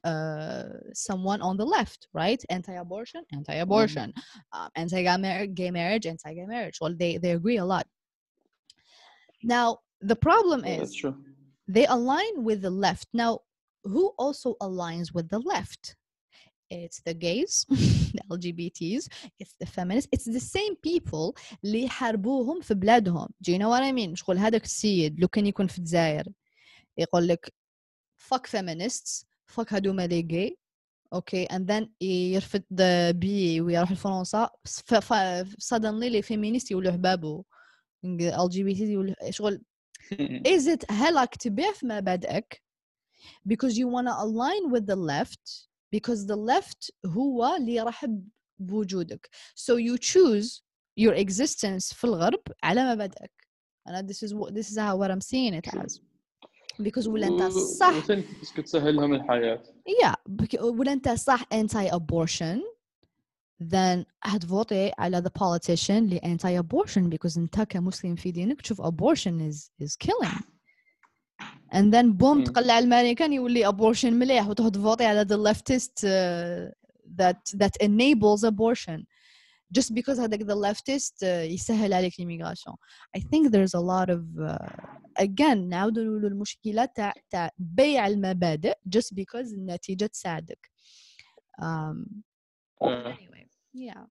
uh, someone on the left right anti-abortion anti-abortion um, anti-gay marriage gay marriage anti-gay marriage well they, they agree a lot now the problem Yeah, is that's true. they align with the left. Now, who also aligns with the left? It's the gays, the LGBTs, it's the feminists, it's the same people اللي حاربوهم في بلادهم. Do you know what I mean? شغل هذاك السيد لو كان يكون في الجزائر يقول لك fuck feminists, fuck هادوما لي gay, اوكي and then يرفض بي ويروح لفرنسا ف- ف- suddenly لي فيمينيست يولوا حبابو LGBT يولوا شغل is it هلك تبيع في مبادئك because you want to align with the left because the left هو اللي يرحب بوجودك so you choose your existence في الغرب على مبادئك and this is what this is how what I'm seeing it as because ولا انت صح وثاني باسكو تسهل لهم الحياه yeah bec- ولا انت صح anti abortion then هتفوتي على the politician اللي anti abortion because انت كمسلم في دينك تشوف abortion is is killing and then بوم مم. تقلع الامريكان يولي abortion مليح وتروح تفوتي على the leftist uh, that that enables abortion just because هذاك the leftist uh, يسهل عليك l'immigration I think there's a lot of uh, again نعاودوا نقولوا المشكلة تاع تاع بيع المبادئ just because النتيجة تساعدك um, آه. anyway yeah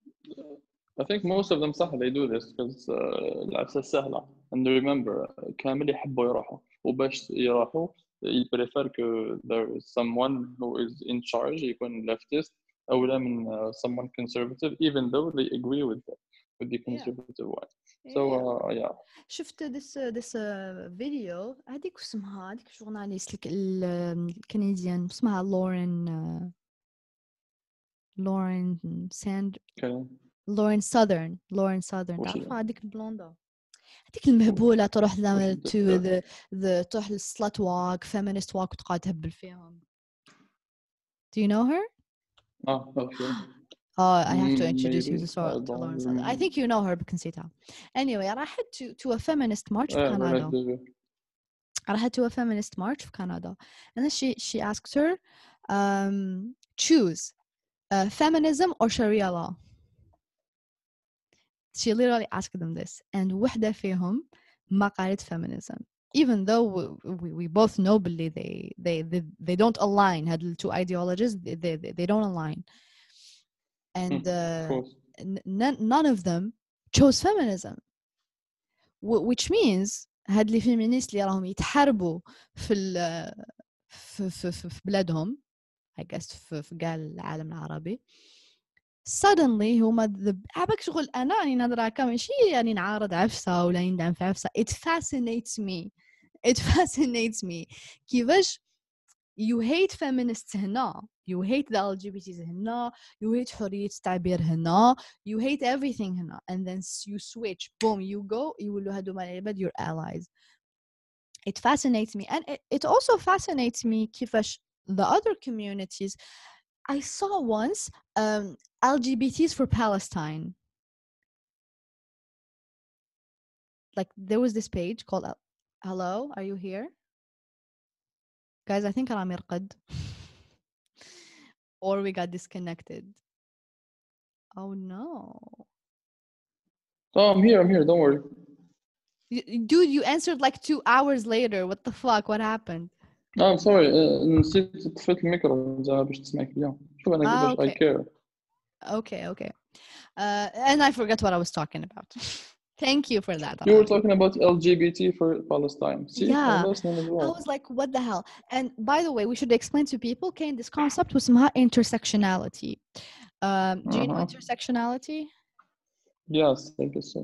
I think most of them صح they do this because uh, العفسة سهلة and remember uh, كامل يحبوا يروحوا وباش يروحوا ils prefer que there is someone who is in charge يكون leftist أولى من uh, someone conservative even though they agree with the, with the conservative one so Yeah. uh, yeah شفت this uh, this uh, video هذيك اسمها هذيك جورناليست الك- ال- الكنديان اسمها لورين uh, لورين ساند okay. لورين ساذرن لورين ساذرن وش تعرفها هي؟ هذيك البلوندا هذيك المهبولة تروح لما وش to الد- the, the تروح للسلات واك feminist walk وتقعد تهبل فيهم Do you know her? اه okay Oh, I have to Mm, introduce you to, maybe. Sor- I to don't Lauren Southern. I remember. think you know her بس نسيتها. Anyway, راحت to, to a feminist march في آه كندا. right, راحت to a feminist march في كندا. And then she, she asked her, um, choose uh, feminism or Sharia law. She literally asked them this. And وحدة فيهم ما قالت feminism. Even though we, we, we both know باللي they, they, they, they don't align هاد ال two ideologies they, they, they they don't align. And of uh, course n- none, none of them chose feminism Wh- which means هاد لي فيمينيست اللي راهم يتحاربوا في ال في, في, في, في بلادهم I guess في, في كاع العالم العربي suddenly هما the عباك شغل انا راني نهضر هكا ماشي يعني نعارض عفسه ولا ندعم في عفسه it fascinates me it fascinates me كيفاش you hate feminists هنا you hate the LGBTs هنا you hate حرية التعبير هنا you hate everything هنا and then s- you switch boom you go يولوا هادوما العباد your allies it fascinates me and it, it also fascinates me كيفاش the other communities. I saw once um, LGBTs for Palestine. Like there was this page called Hello, are you here? Guys, I think I'm irqad. or we got disconnected. Oh no. Oh, I'm here. I'm here. Don't worry. Dude, you answered like two hours later. What the fuck? What happened? اه I'm sorry آه، نسيت طفيت الميكرو زعما باش تسمعك بيان شوف انا Ah, كيفاش I okay. care okay okay uh, and I forgot what I was talking about thank you for that you were Alana. talking about LGBT for Palestine see Yeah. I lost name as I well was like, what the hell? And by the way, we should explain to people, Kane, this concept was اسمها intersectionality. Um, do you know Uh-huh. intersectionality? yes I guess so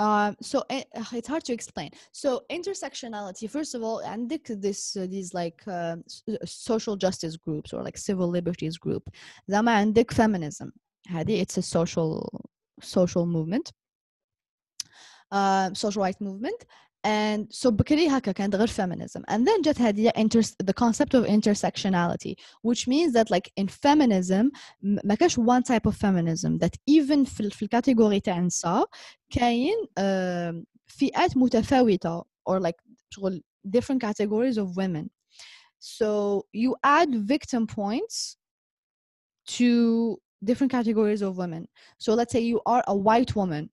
Um, so it, it's hard to explain. So intersectionality, first of all, and this uh, these like um, uh, social justice groups or like civil liberties group. Zama and feminism. It's a social social movement. Uh, social rights movement And so بكري هكا كانت غير feminism. And then جت هذه inter- the concept of intersectionality, which means that like in feminism م- ما كاش one type of feminism that even في, ال- في الكاتيجوري تاع النساء كاين آم، فئات متفاوتة or like شغل different categories of women. So you add victim points to different categories of women. So let's say you are a white woman.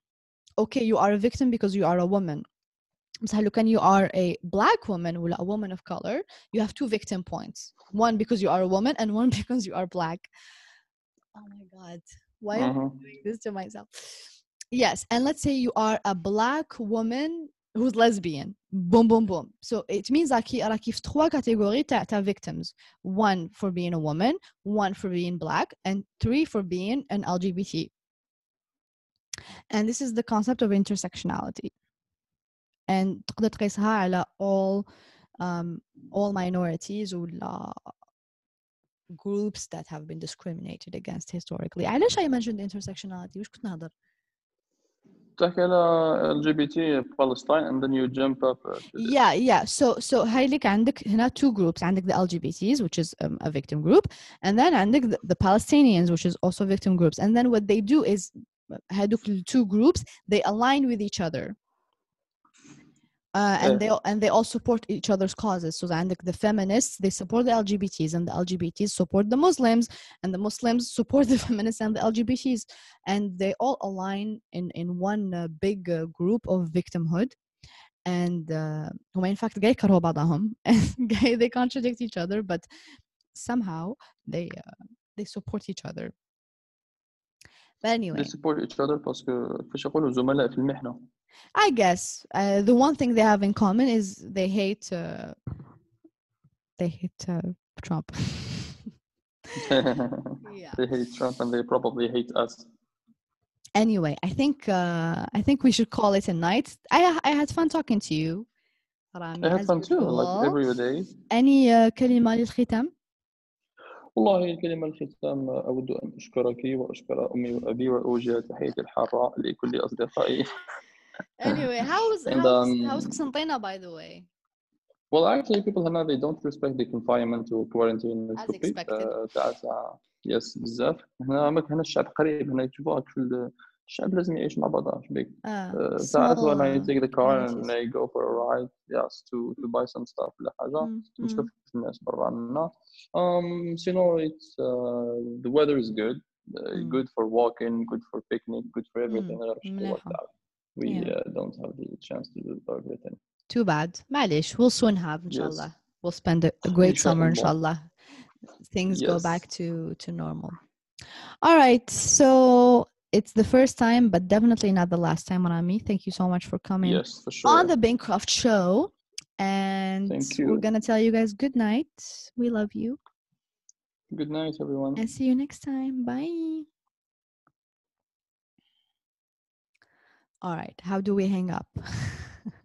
Okay, you are a victim because you are a woman. مثلا لو كان you are a black woman ولا a woman of color you have two victim points one because you are a woman and one because you are black oh my god why am I Mhm. doing this to myself yes and let's say you are a black woman who's lesbian boom boom boom so it means راكي راكي في trois catégories تاع تاع victims one for being a woman one for being black and three for being an LGBT and this is the concept of intersectionality and تقدر تقيسها على all um, all minorities ولا groups that have been discriminated against historically علاش I mentioned intersectionality وش كنت نهضر تحكي على LGBT Palestine and then you jump up uh, to this. yeah yeah so so هاي لك عندك هنا two groups عندك the LGBTs which is um, a victim group and then عندك the, the Palestinians which is also victim groups and then what they do is هادوك ال two groups they align with each other uh, and Yeah. they all- and they all support each other's causes. So عندك the feminists they support the LGBTs and the LGBTs support the Muslims and the Muslims support the feminists and the LGBTs and they all align in in one uh, big uh, group of victimhood and uh, هما in fact جاي يكرهوا بعضهم and جاي they contradict each other but somehow they uh, they support each other but anyway They support each other باسكو كيفاش يقولوا زملاء في المحنة I guess uh, the one thing they have in common is they hate uh, they hate uh, Trump. yeah. They hate Trump and they probably hate us. Anyway, I think uh, I think we should call it a night. I I had fun talking to you. Ramy, I had fun too, like every day. Any كلمة للختام؟ والله الكلمة الختام أود أن أشكرك وأشكر أمي وأبي وأوجه تحيتي الحارة لكل أصدقائي Anyway, how's And, how's um, how's قسنطينة by the way? Well, actually, people هنا they don't respect the confinement to quarantine As stupid. expected. Uh, تاع تاع يس بزاف هنا أماكن هنا الشعب قريب هنا تشوفوا كل الشعب لازم يعيش مع بعضه شبيك Uh, uh, ساعات when I small, take the car and communities. I go for a ride yes to to buy some stuff ولا حاجة Mm, mm. نشوف الناس برا منا um سينو it's uh, the weather is good uh, Mm. good for walking good for picnic good for everything غير الشتاء مليحة. والتعب. we yeah. uh, don't have the chance to do everything. Too bad. Malish, we'll soon have, inshallah. Yes. We'll spend a, a great inshallah. summer, inshallah. Things yes. go back to, to normal. All right. So it's the first time, but definitely not the last time, Ramy. Thank you so much for coming yes, for sure. on the Bancroft Show. And we're going to tell you guys good night. We love you. Good night, everyone. And see you next time. Bye. All right. How do we hang up?